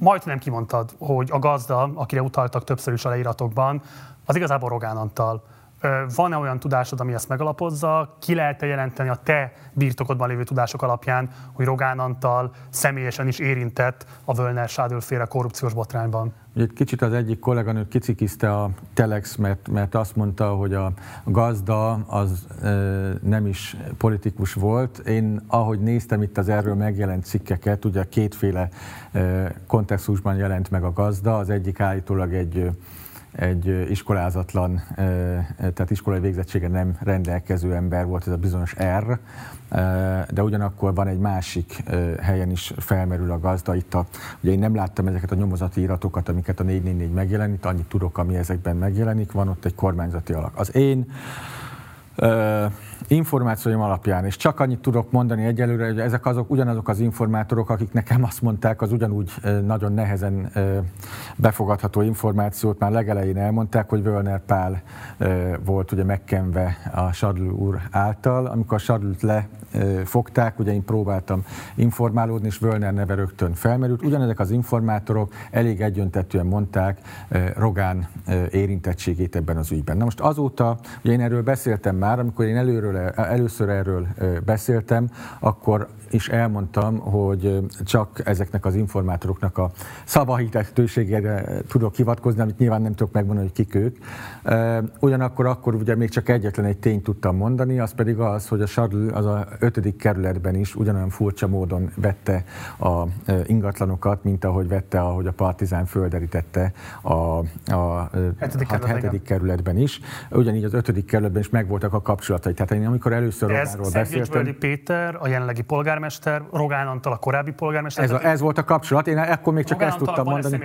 majdnem kimondtad, hogy a gazda, akire utaltak többször is a leíratokban, az igazából Rogán Antal. Van-e olyan tudásod, ami ezt megalapozza? Ki lehet-e jelenteni a te birtokodban lévő tudások alapján, hogy Rogán Antal személyesen is érintett a Völner Sádölféle korrupciós botrányban? Egy kicsit az egyik kolléganő kicikizte a Telex, mert, mert azt mondta, hogy a gazda az e, nem is politikus volt. Én, ahogy néztem itt az erről megjelent cikkeket, ugye kétféle e, kontextusban jelent meg a gazda. Az egyik állítólag egy egy iskolázatlan, tehát iskolai végzettsége nem rendelkező ember volt, ez a bizonyos R, de ugyanakkor van egy másik helyen is felmerül a gazda. Itt a, ugye én nem láttam ezeket a nyomozati iratokat, amiket a 444 megjelenít, annyit tudok, ami ezekben megjelenik, van ott egy kormányzati alak. Az én információim alapján, és csak annyit tudok mondani egyelőre, hogy ezek azok ugyanazok az informátorok, akik nekem azt mondták, az ugyanúgy nagyon nehezen befogadható információt már legelején elmondták, hogy Völner Pál volt ugye megkenve a Sadl úr által. Amikor a Sadlut lefogták, ugye én próbáltam informálódni, és Völner neve rögtön felmerült. Ugyanezek az informátorok elég egyöntetően mondták Rogán érintettségét ebben az ügyben. Na most azóta, ugye én erről beszéltem már, amikor én előről, először erről beszéltem, akkor is elmondtam, hogy csak ezeknek az informátoroknak a szavahitetőségére tudok hivatkozni, amit nyilván nem tudok megmondani, hogy kik ők. Ugyanakkor akkor ugye még csak egyetlen egy tényt tudtam mondani, az pedig az, hogy a Charles az a ötödik kerületben is ugyanolyan furcsa módon vette a ingatlanokat, mint ahogy vette, ahogy a Partizán földerítette a, a hetedik, hát, hetedik kerületben is. Ugyanígy az ötödik kerületben is megvoltak a kapcsolatai. Tehát én amikor először Ez beszéltem... Péter, a jelenlegi polgármester, Rogán Antal a korábbi polgármester. Ez, a, ez volt a kapcsolat, én akkor még csak Rogán ezt tudtam mondani.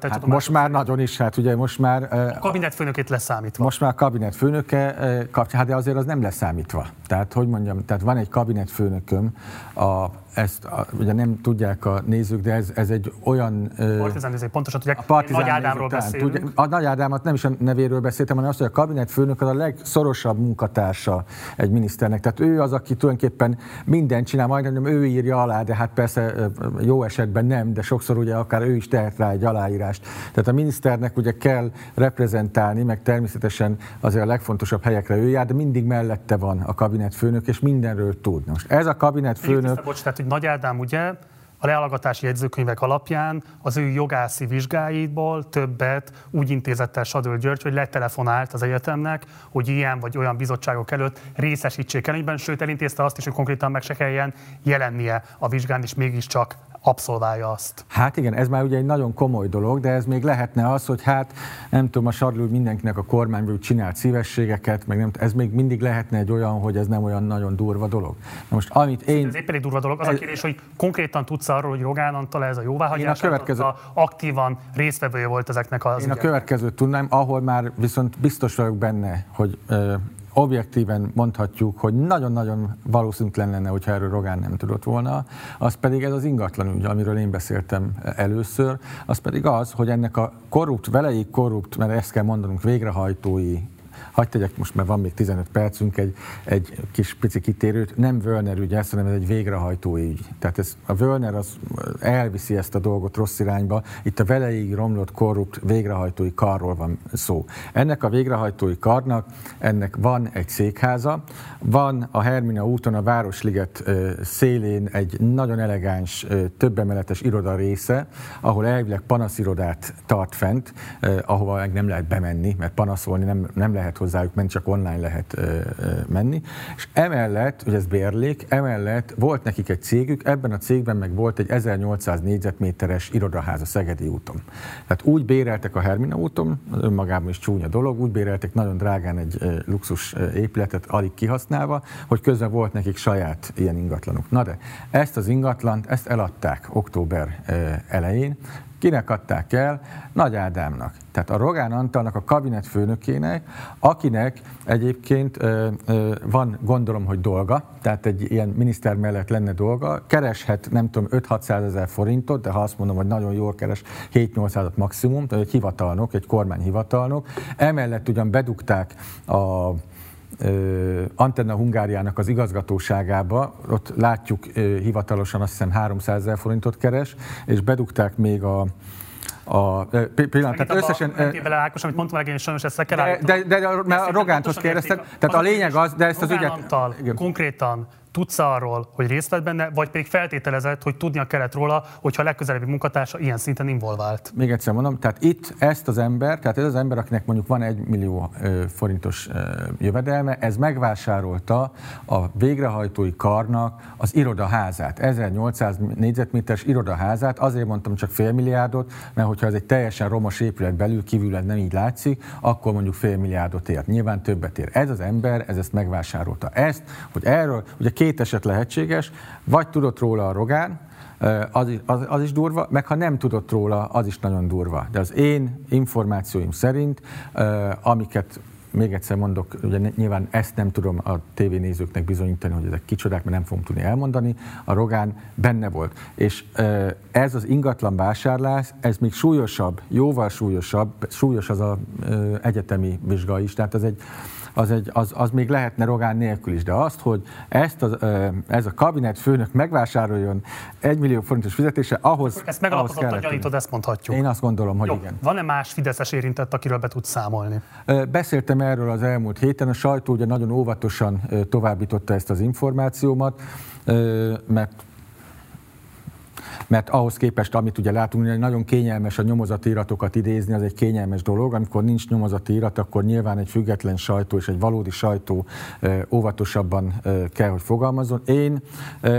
Hát most már nagyon is, hát ugye most már... A kabinetfőnökét leszámítva. Most már a kabinetfőnöke kapcsolat, hát de azért az nem leszámítva. Tehát, hogy mondjam, tehát van egy kabinetfőnököm, a ezt a, ugye nem tudják a nézők, de ez, ez egy olyan... Partizán nézők pontosan tudják, a partizán Nagy Ádámról beszélünk. Tudja, a Nagy Ádámat nem is a nevéről beszéltem, hanem azt, hogy a kabinetfőnök az a legszorosabb munkatársa egy miniszternek. Tehát ő az, aki tulajdonképpen mindent csinál, majdnem ő írja alá, de hát persze jó esetben nem, de sokszor ugye akár ő is tehet rá egy aláírást. Tehát a miniszternek ugye kell reprezentálni, meg természetesen azért a legfontosabb helyekre ő jár, de mindig mellette van a kabinetfőnök, és mindenről tud. Most ez a kabinetfőnök hogy Nagy Ádám ugye a leallagatási jegyzőkönyvek alapján az ő jogászi vizsgáiból többet úgy intézett el Sadöl György, hogy letelefonált az egyetemnek, hogy ilyen vagy olyan bizottságok előtt részesítsék előnyben, sőt elintézte azt is, hogy konkrétan meg se kelljen jelennie a vizsgán, és mégiscsak abszolválja azt. Hát igen, ez már ugye egy nagyon komoly dolog, de ez még lehetne az, hogy hát nem tudom, a Sarlul mindenkinek a kormányból csinált szívességeket, meg nem, ez még mindig lehetne egy olyan, hogy ez nem olyan nagyon durva dolog. Na most amit én... Ez éppen egy durva dolog. Az ez... a kérdés, hogy konkrétan tudsz arról, hogy Rogán Antal ez a jóváhagyás, a következő... aktívan résztvevője volt ezeknek az Én a következőt tudnám, ahol már viszont biztos vagyok benne, hogy objektíven mondhatjuk, hogy nagyon-nagyon valószínűtlen lenne, hogyha erről Rogán nem tudott volna, az pedig ez az ingatlan ügy, amiről én beszéltem először, az pedig az, hogy ennek a korrupt, veleig korrupt, mert ezt kell mondanunk, végrehajtói Hagy tegyek most, mert van még 15 percünk, egy, egy kis pici kitérőt. Nem Völner ügy, ezt, hanem ez egy végrehajtó ügy. Tehát ez, a Völner az elviszi ezt a dolgot rossz irányba. Itt a veleig romlott, korrupt végrehajtói karról van szó. Ennek a végrehajtói karnak, ennek van egy székháza, van a Hermina úton, a Városliget szélén egy nagyon elegáns, többemeletes iroda része, ahol elvileg panaszirodát tart fent, ahova meg nem lehet bemenni, mert panaszolni nem, nem lehet hozzájuk menni, csak online lehet ö, ö, menni. És emellett, hogy ez bérlék, emellett volt nekik egy cégük, ebben a cégben meg volt egy 1800 négyzetméteres irodaház a Szegedi úton. Tehát úgy béreltek a Hermina úton, az önmagában is csúnya dolog, úgy béreltek nagyon drágán egy ö, luxus épületet alig kihasználva, hogy közben volt nekik saját ilyen ingatlanuk. Na de ezt az ingatlant, ezt eladták október elején, Kinek adták el? Nagy Ádámnak. Tehát a Rogán Antalnak, a kabinet főnökének, akinek egyébként ö, ö, van, gondolom, hogy dolga, tehát egy ilyen miniszter mellett lenne dolga, kereshet, nem tudom, 5-600 ezer forintot, de ha azt mondom, hogy nagyon jól keres, 7-800 maximum, tehát egy hivatalnok, egy kormányhivatalnok. Emellett ugyan bedugták a Antenna Hungáriának az igazgatóságába, ott látjuk hivatalosan azt hiszem 300 ezer forintot keres, és bedugták még a, a pillanat, tehát összesen... Bele Ákos, amit mondtam, hogy sajnos ezt le kell De, de, de, mert a Rogánthoz kérdeztem, tehát a lényeg az, de ezt az ügyet... Konkrétan tudsz arról, hogy részt vett benne, vagy pedig feltételezett, hogy tudnia kellett róla, hogyha a legközelebbi munkatársa ilyen szinten involvált. Még egyszer mondom, tehát itt ezt az ember, tehát ez az ember, akinek mondjuk van egy millió forintos jövedelme, ez megvásárolta a végrehajtói karnak az irodaházát, 1800 négyzetméteres irodaházát, azért mondtam csak fél milliárdot, mert hogyha ez egy teljesen romos épület belül kívül nem így látszik, akkor mondjuk fél milliárdot ér. Nyilván többet ér. Ez az ember, ez ezt megvásárolta. Ezt, hogy erről, ugye két eset lehetséges, vagy tudott róla a Rogán, az, az, az is durva, meg ha nem tudott róla, az is nagyon durva. De az én információim szerint, amiket még egyszer mondok, ugye nyilván ezt nem tudom a tévénézőknek bizonyítani, hogy ezek kicsodák, mert nem fogom tudni elmondani, a Rogán benne volt. És ez az ingatlan vásárlás, ez még súlyosabb, jóval súlyosabb, súlyos az a egyetemi vizsga is, tehát ez egy az, egy, az, az még lehetne Rogán nélkül is, de azt, hogy ezt az, ez a kabinet főnök megvásároljon egy millió forintos fizetése, ahhoz Ezt megalapozottan gyanítod, ezt mondhatjuk. Én azt gondolom, hogy Jó, igen. Van-e más Fideszes érintett, akiről be tudsz számolni? Beszéltem erről az elmúlt héten, a sajtó ugye nagyon óvatosan továbbította ezt az információmat, mert mert ahhoz képest, amit ugye látunk, hogy nagyon kényelmes a nyomozati iratokat idézni, az egy kényelmes dolog. Amikor nincs nyomozati irat, akkor nyilván egy független sajtó és egy valódi sajtó óvatosabban kell, hogy fogalmazzon. Én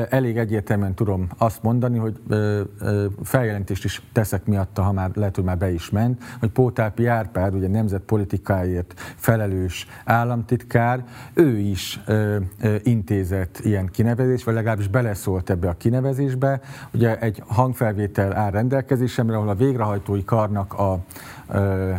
elég egyértelműen tudom azt mondani, hogy feljelentést is teszek miatta, ha már lehet, hogy már be is ment, hogy Pótápi Árpád, ugye nemzetpolitikáért felelős államtitkár, ő is intézett ilyen kinevezést, vagy legalábbis beleszólt ebbe a kinevezésbe. Ugye egy hangfelvétel áll rendelkezésemre, ahol a végrehajtói karnak a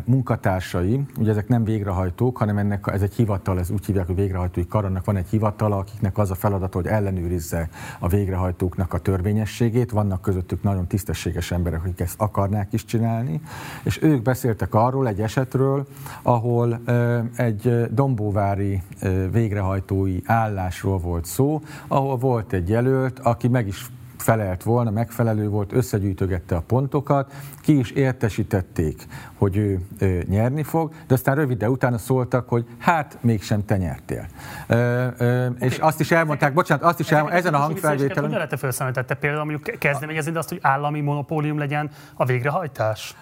munkatársai, ugye ezek nem végrehajtók, hanem ennek ez egy hivatal, ez úgy hívják, hogy végrehajtói kar, annak van egy hivatala, akiknek az a feladata, hogy ellenőrizze a végrehajtóknak a törvényességét. Vannak közöttük nagyon tisztességes emberek, akik ezt akarnák is csinálni, és ők beszéltek arról egy esetről, ahol egy dombóvári végrehajtói állásról volt szó, ahol volt egy jelölt, aki meg is felelt volna, megfelelő volt, összegyűjtögette a pontokat, ki is értesítették, hogy ő, ő nyerni fog, de aztán rövid de utána szóltak, hogy hát mégsem te nyertél. Ö, ö, okay. És azt is elmondták, bocsánat, azt is elmondták, ezen a hangfelvételen... Hogy lehet felszámolni? például mondjuk kezdeményezni azt, hogy állami monopólium legyen a végrehajtás?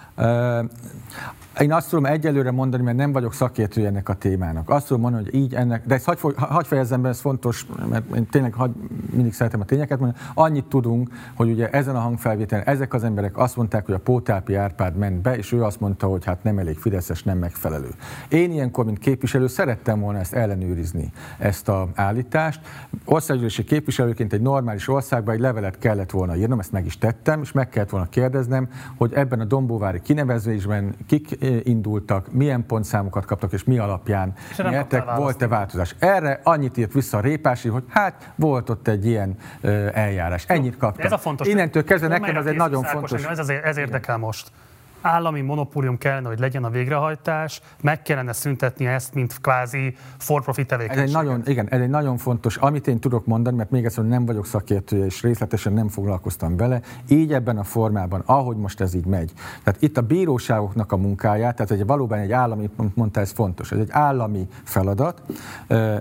Én azt tudom egyelőre mondani, mert nem vagyok szakértő ennek a témának. Azt tudom mondani, hogy így ennek, de ezt hagy, hagy fejezzem be, ez fontos, mert én tényleg hagy, mindig szeretem a tényeket mondani. Annyit tudunk, hogy ugye ezen a hangfelvételen ezek az emberek azt mondták, hogy a Pótápi Árpád ment be, és ő azt mondta, hogy hát nem elég fideszes, nem megfelelő. Én ilyenkor, mint képviselő szerettem volna ezt ellenőrizni, ezt a állítást. Országgyűlési képviselőként egy normális országban egy levelet kellett volna írnom, ezt meg is tettem, és meg kellett volna kérdeznem, hogy ebben a Dombóvári kinevezésben kik indultak, milyen pontszámokat kaptak, és mi alapján nyertek, volt-e változás. Erre annyit írt vissza a Répási, hogy hát volt ott egy ilyen eljárás. Ennyit kaptam. Ez a fontos. Innentől kezdve nekem ez egy nagyon fontos. Ez, ez érdekel most állami monopólium kellene, hogy legyen a végrehajtás, meg kellene szüntetni ezt, mint kvázi for-profit tevékenység. Ez egy nagyon, igen, ez egy nagyon fontos, amit én tudok mondani, mert még egyszer nem vagyok szakértője, és részletesen nem foglalkoztam vele, így ebben a formában, ahogy most ez így megy. Tehát itt a bíróságoknak a munkáját, tehát egy valóban egy állami, mondta ez fontos, ez egy állami feladat,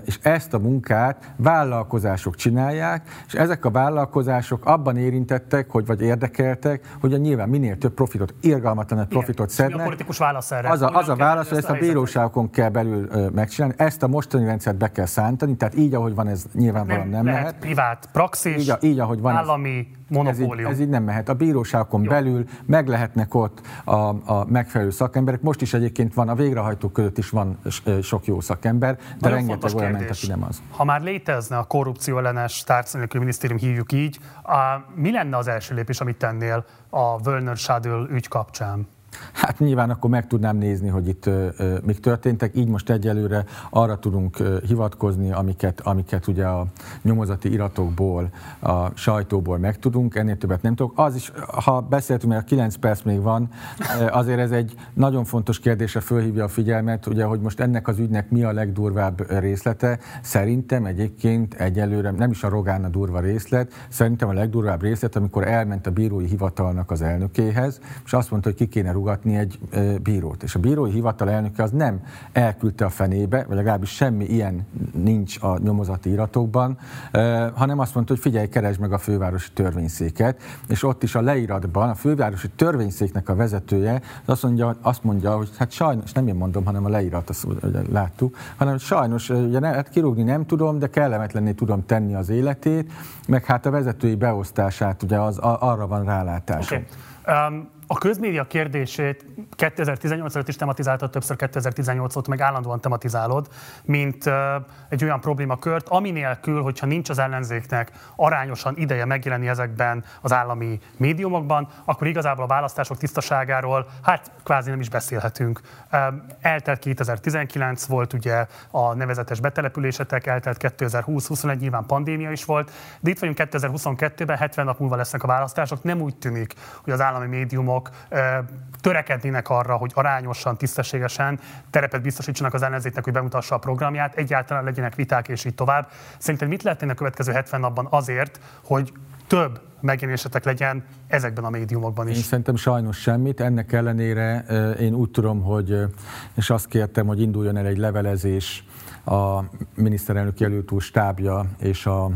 és ezt a munkát vállalkozások csinálják, és ezek a vállalkozások abban érintettek, hogy vagy érdekeltek, hogy a nyilván minél több profitot, irgalmat egy profitot szednek. Mi a politikus válasz erre? Az a, az a válasz, hogy ezt a bíróságokon kell belül ö, megcsinálni, ezt a mostani rendszert be kell szántani, tehát így, ahogy van, ez nyilvánvalóan nem, nem lehet. lehet. privát praxis, így, így, ahogy van, állami monopólium. Ez így, ez így nem mehet. A bíróságokon Jó. belül meg lehetnek ott a, a megfelelő szakemberek. Most is egyébként van, a végrehajtók között is van sok jó szakember, de Nagyon rengeteg olyan ment, aki nem az. Ha már létezne a korrupció ellenes társadalmi minisztérium, hívjuk így, a, mi lenne az első lépés, amit tennél a Völner Schadl ügy kapcsán? Hát nyilván akkor meg tudnám nézni, hogy itt ö, ö, mik történtek. Így most egyelőre arra tudunk ö, hivatkozni, amiket, amiket ugye a nyomozati iratokból, a sajtóból megtudunk. Ennél többet nem tudok. Az is, ha beszéltünk, mert 9 perc még van, azért ez egy nagyon fontos kérdésre fölhívja a figyelmet, ugye, hogy most ennek az ügynek mi a legdurvább részlete. Szerintem egyébként egyelőre, nem is a Rogán a durva részlet, szerintem a legdurvább részlet, amikor elment a bírói hivatalnak az elnökéhez, és azt mondta, hogy ki kéne rúgatni egy bírót. És a bírói hivatal elnöke az nem elküldte a fenébe, vagy legalábbis semmi ilyen nincs a nyomozati iratokban, hanem azt mondta, hogy figyelj, keresd meg a fővárosi törvényszéket, és ott is a leíratban a fővárosi törvényszéknek a vezetője azt mondja, azt mondja hogy hát sajnos, nem én mondom, hanem a leírat, azt láttuk, hanem sajnos ugye, ne, hát kirúgni nem tudom, de kellemetlenné tudom tenni az életét, meg hát a vezetői beosztását, ugye az, arra van rálátás. Okay. Um, a közmédia kérdését 2018 előtt is tematizáltad, többször 2018 óta meg állandóan tematizálod, mint egy olyan problémakört, ami nélkül, hogyha nincs az ellenzéknek arányosan ideje megjelenni ezekben az állami médiumokban, akkor igazából a választások tisztaságáról hát kvázi nem is beszélhetünk. Eltelt 2019 volt ugye a nevezetes betelepülésetek, eltelt 2020-21, nyilván pandémia is volt, de itt vagyunk 2022-ben, 70 nap múlva lesznek a választások, nem úgy tűnik, hogy az állami médiumok törekednének figyeljenek arra, hogy arányosan, tisztességesen terepet biztosítsanak az ellenzéknek, hogy bemutassa a programját, egyáltalán legyenek viták és így tovább. Szerintem mit lehet a következő 70 napban azért, hogy több megjelenésetek legyen ezekben a médiumokban is? Én szerintem sajnos semmit. Ennek ellenére én úgy tudom, hogy, és azt kértem, hogy induljon el egy levelezés a miniszterelnök jelölt stábja és a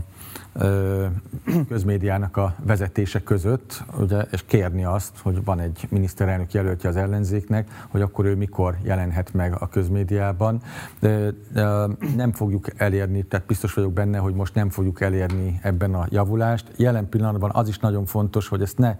közmédiának a vezetése között, ugye, és kérni azt, hogy van egy miniszterelnök jelöltje az ellenzéknek, hogy akkor ő mikor jelenhet meg a közmédiában. De, de nem fogjuk elérni, tehát biztos vagyok benne, hogy most nem fogjuk elérni ebben a javulást. Jelen pillanatban az is nagyon fontos, hogy ezt ne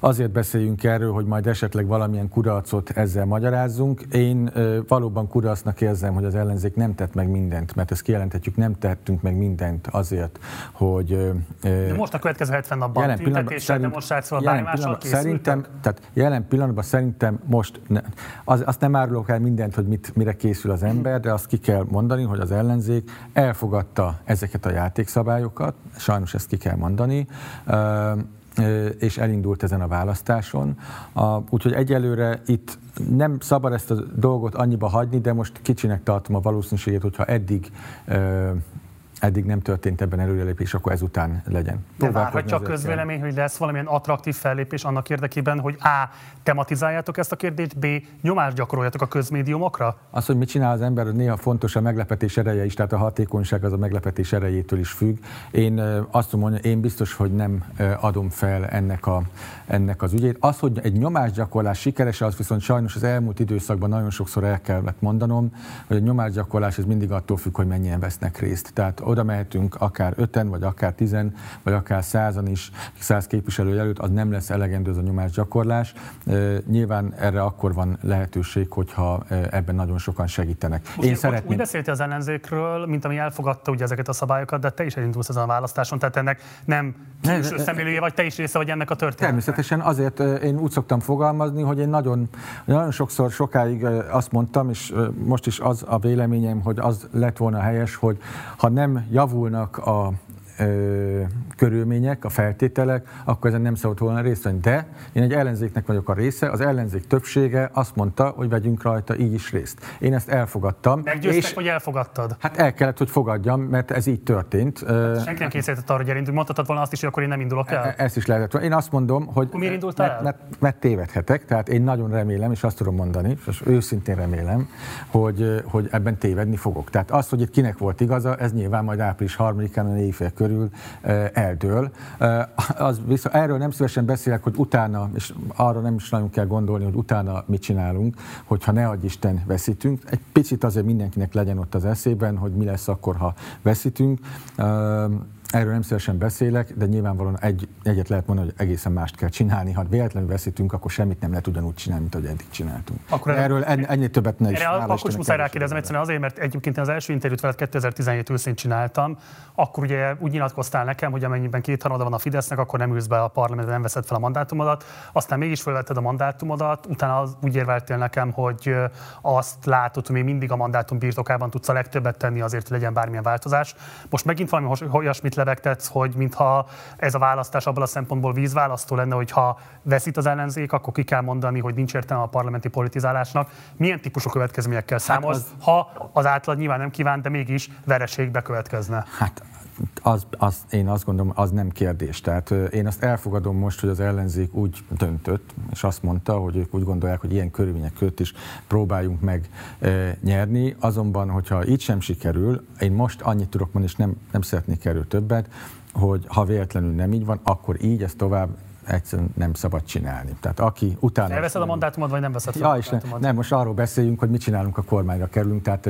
azért beszéljünk erről, hogy majd esetleg valamilyen kudarcot ezzel magyarázzunk. Én valóban kudarcnak érzem, hogy az ellenzék nem tett meg mindent, mert ezt kijelenthetjük, nem tettünk meg mindent azért, hogy... De most a következő 70 napban jelen tüntetéssel, szerint, demonstrációval, jelen pillanatban, szerintem, tehát jelen pillanatban szerintem most, ne, az, azt nem árulok el mindent, hogy mit, mire készül az ember, de azt ki kell mondani, hogy az ellenzék elfogadta ezeket a játékszabályokat, sajnos ezt ki kell mondani, és elindult ezen a választáson. Úgyhogy egyelőre itt nem szabad ezt a dolgot annyiba hagyni, de most kicsinek tartom a valószínűséget, hogyha eddig eddig nem történt ebben előrelépés, akkor ezután legyen. De várhatja a közvélemény, hogy lesz valamilyen attraktív fellépés annak érdekében, hogy A. tematizáljátok ezt a kérdést, B. nyomást gyakoroljatok a közmédiumokra? Az, hogy mit csinál az ember, néha fontos a meglepetés ereje is, tehát a hatékonyság az a meglepetés erejétől is függ. Én azt mondom, én biztos, hogy nem adom fel ennek, a, ennek az ügyét. Az, hogy egy nyomásgyakorlás sikeres, az viszont sajnos az elmúlt időszakban nagyon sokszor el kellett mondanom, hogy a nyomásgyakorlás ez mindig attól függ, hogy mennyien vesznek részt. Tehát oda mehetünk akár öten, vagy akár tizen, vagy akár százan is, száz képviselő előtt, az nem lesz elegendő az a nyomásgyakorlás. Nyilván erre akkor van lehetőség, hogyha ebben nagyon sokan segítenek. Most én szeretném... Úgy beszéltél az ellenzékről, mint ami elfogadta ugye ezeket a szabályokat, de te is elindulsz ezen a választáson, tehát ennek nem külső szemlélője vagy, te is része vagy ennek a történetnek. Természetesen azért én úgy szoktam fogalmazni, hogy én nagyon, nagyon sokszor sokáig azt mondtam, és most is az a véleményem, hogy az lett volna helyes, hogy ha nem javulnak a körülmények, a feltételek, akkor ezen nem szabad volna részt venni. De én egy ellenzéknek vagyok a része, az ellenzék többsége azt mondta, hogy vegyünk rajta így is részt. Én ezt elfogadtam. Meggyőztek, és, hogy elfogadtad? Hát el kellett, hogy fogadjam, mert ez így történt. Hát senki nem készített arra, hogy elindulj. Mondhatod volna azt is, hogy akkor én nem indulok el? E, ezt is lehetett. Én azt mondom, hogy... Miért indultál mert, mert, mert, tévedhetek, tehát én nagyon remélem, és azt tudom mondani, és őszintén remélem, hogy, hogy ebben tévedni fogok. Tehát az, hogy itt kinek volt igaza, ez nyilván majd április 3-án a éjfél körül eldől. Az, viszont erről nem szívesen beszélek, hogy utána, és arra nem is nagyon kell gondolni, hogy utána mit csinálunk, hogyha ne adj Isten veszítünk. Egy picit azért mindenkinek legyen ott az eszében, hogy mi lesz akkor, ha veszítünk. Erről nem szívesen beszélek, de nyilvánvalóan egy, egyet lehet mondani, hogy egészen mást kell csinálni. Ha véletlenül veszítünk, akkor semmit nem lehet ugyanúgy csinálni, mint ahogy eddig csináltunk. Akkor erről en, ennél többet ne is. Erre akkor muszáj rákérdezem egyszerűen azért, mert egyébként az első interjút veled 2017 őszén csináltam, akkor ugye úgy nyilatkoztál nekem, hogy amennyiben két harmada van a Fidesznek, akkor nem ülsz be a parlamentben, nem veszed fel a mandátumodat. Aztán mégis felvetted a mandátumodat, utána az, úgy érveltél nekem, hogy azt látod, hogy még mindig a mandátum birtokában tudsz a legtöbbet tenni azért, hogy legyen bármilyen változás. Most megint valami olyasmit lebegtetsz, hogy mintha ez a választás abban a szempontból vízválasztó lenne, hogy ha veszít az ellenzék, akkor ki kell mondani, hogy nincs értelme a parlamenti politizálásnak. Milyen típusú következményekkel számolsz, hát az... ha az átlag nyilván nem kíván, de mégis vereségbe következne? Hát az, az, én azt gondolom, az nem kérdés. Tehát én azt elfogadom most, hogy az ellenzék úgy döntött, és azt mondta, hogy ők úgy gondolják, hogy ilyen körülmények között is próbáljunk meg e, nyerni. Azonban, hogyha így sem sikerül, én most annyit tudok mondani, és nem, nem szeretnék erről többet, hogy ha véletlenül nem így van, akkor így ezt tovább egyszerűen nem szabad csinálni. Tehát aki utána... Elveszed a mandátumot, vagy nem veszed ja, és ne, nem, most arról beszéljünk, hogy mit csinálunk a kormányra kerülünk, tehát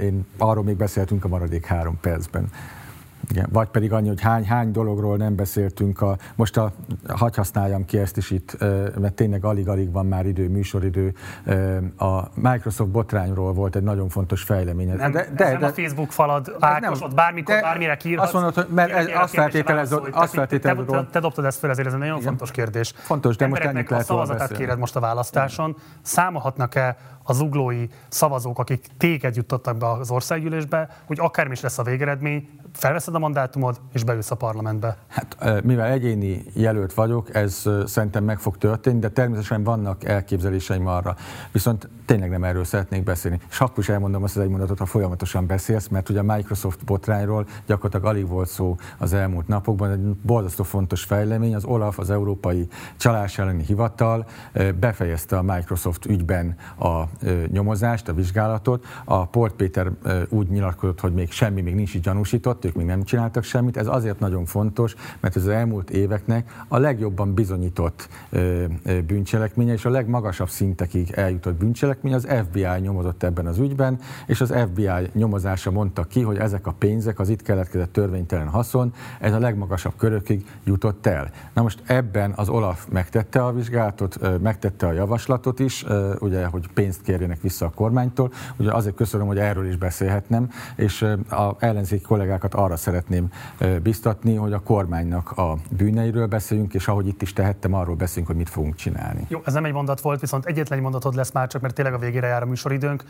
én, arról még beszéltünk a maradék három percben. Igen, vagy pedig annyi, hogy hány, hány dologról nem beszéltünk. A, most a, hagy használjam ki ezt is itt, mert tényleg alig-alig van már idő, műsoridő. A Microsoft botrányról volt egy nagyon fontos fejlemény. Nem, de, de, nem de, a Facebook falad, Ákos, ott bármikor, de, bármire kiírhatsz. Azt mondod, hogy mert ez, azt feltételezed, azt feltételezed. Te, te, te, dobtad ezt fel, ezért ez egy nagyon Igen. fontos kérdés. Fontos, de most ennyit lehet a szavazatát kéred most a választáson. Számolhatnak-e az uglói szavazók, akik téged juttattak be az országgyűlésbe, hogy akármi is lesz a végeredmény, felveszed a mandátumod, és beülsz a parlamentbe? Hát, mivel egyéni jelölt vagyok, ez szerintem meg fog történni, de természetesen vannak elképzeléseim arra. Viszont tényleg nem erről szeretnék beszélni. És akkor is elmondom azt az egy mondatot, ha folyamatosan beszélsz, mert ugye a Microsoft botrányról gyakorlatilag alig volt szó az elmúlt napokban. Egy borzasztó fontos fejlemény. Az OLAF, az Európai Csalás elleni Hivatal befejezte a Microsoft ügyben a nyomozást, a vizsgálatot. A Port Péter úgy nyilatkozott, hogy még semmi még nincs így gyanúsított, ők még nem csináltak semmit. Ez azért nagyon fontos, mert az elmúlt éveknek a legjobban bizonyított bűncselekménye, és a legmagasabb szintekig eljutott bűncselekmény. Az FBI nyomozott ebben az ügyben, és az FBI nyomozása mondta ki, hogy ezek a pénzek, az itt keletkezett törvénytelen haszon, ez a legmagasabb körökig jutott el. Na most ebben az Olaf megtette a vizsgálatot, megtette a javaslatot is, ugye, hogy pénzt kérjenek vissza a kormánytól. Ugye azért köszönöm, hogy erről is beszélhetnem, és a ellenzéki kollégákat arra szeretném biztatni, hogy a kormánynak a bűneiről beszéljünk, és ahogy itt is tehettem, arról beszélünk, hogy mit fogunk csinálni. Jó, ez nem egy mondat volt, viszont egyetlen egy mondatod lesz már csak, mert tényleg a végére jár a műsoridőnk.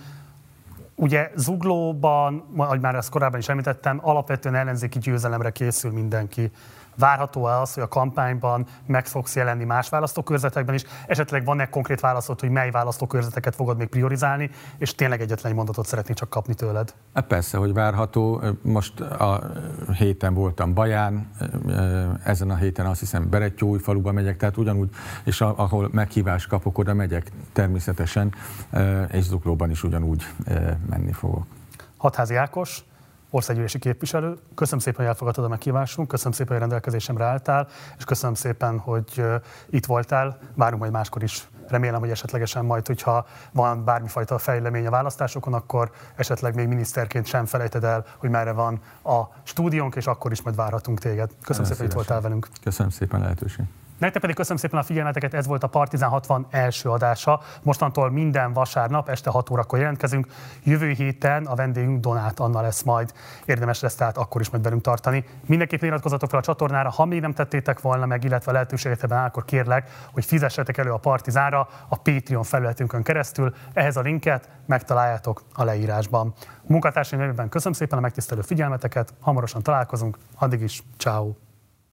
Ugye Zuglóban, ahogy már ezt korábban is említettem, alapvetően ellenzéki győzelemre készül mindenki. Várható -e az, hogy a kampányban meg fogsz jelenni más választókörzetekben is? Esetleg van-e konkrét válaszod, hogy mely választókörzeteket fogod még priorizálni, és tényleg egyetlen egy mondatot szeretnék csak kapni tőled? Hát persze, hogy várható. Most a héten voltam Baján, ezen a héten azt hiszem Berettyói faluba megyek, tehát ugyanúgy, és ahol meghívást kapok, oda megyek természetesen, és Zuklóban is ugyanúgy menni fogok. Hatházi Ákos, országgyűlési képviselő. Köszönöm szépen, hogy elfogadtad a meghívásunk, köszönöm szépen, hogy rendelkezésemre álltál, és köszönöm szépen, hogy itt voltál. Várunk majd máskor is. Remélem, hogy esetlegesen majd, hogyha van bármifajta fejlemény a választásokon, akkor esetleg még miniszterként sem felejted el, hogy merre van a stúdiónk, és akkor is majd várhatunk téged. Köszönöm Nagyon szépen, hogy itt voltál velünk. Köszönöm szépen lehetőséget. Nektek pedig köszönöm szépen a figyelmeteket, ez volt a Partizán 60 első adása. Mostantól minden vasárnap este 6 órakor jelentkezünk. Jövő héten a vendégünk Donát Anna lesz majd. Érdemes lesz tehát akkor is majd velünk tartani. Mindenképp iratkozzatok fel a csatornára, ha még nem tettétek volna meg, illetve lehetőségetben áll, akkor kérlek, hogy fizessetek elő a Partizánra a Patreon felületünkön keresztül. Ehhez a linket megtaláljátok a leírásban. Munkatársaim nevében köszönöm szépen a megtisztelő figyelmeteket, hamarosan találkozunk, addig is, ciao.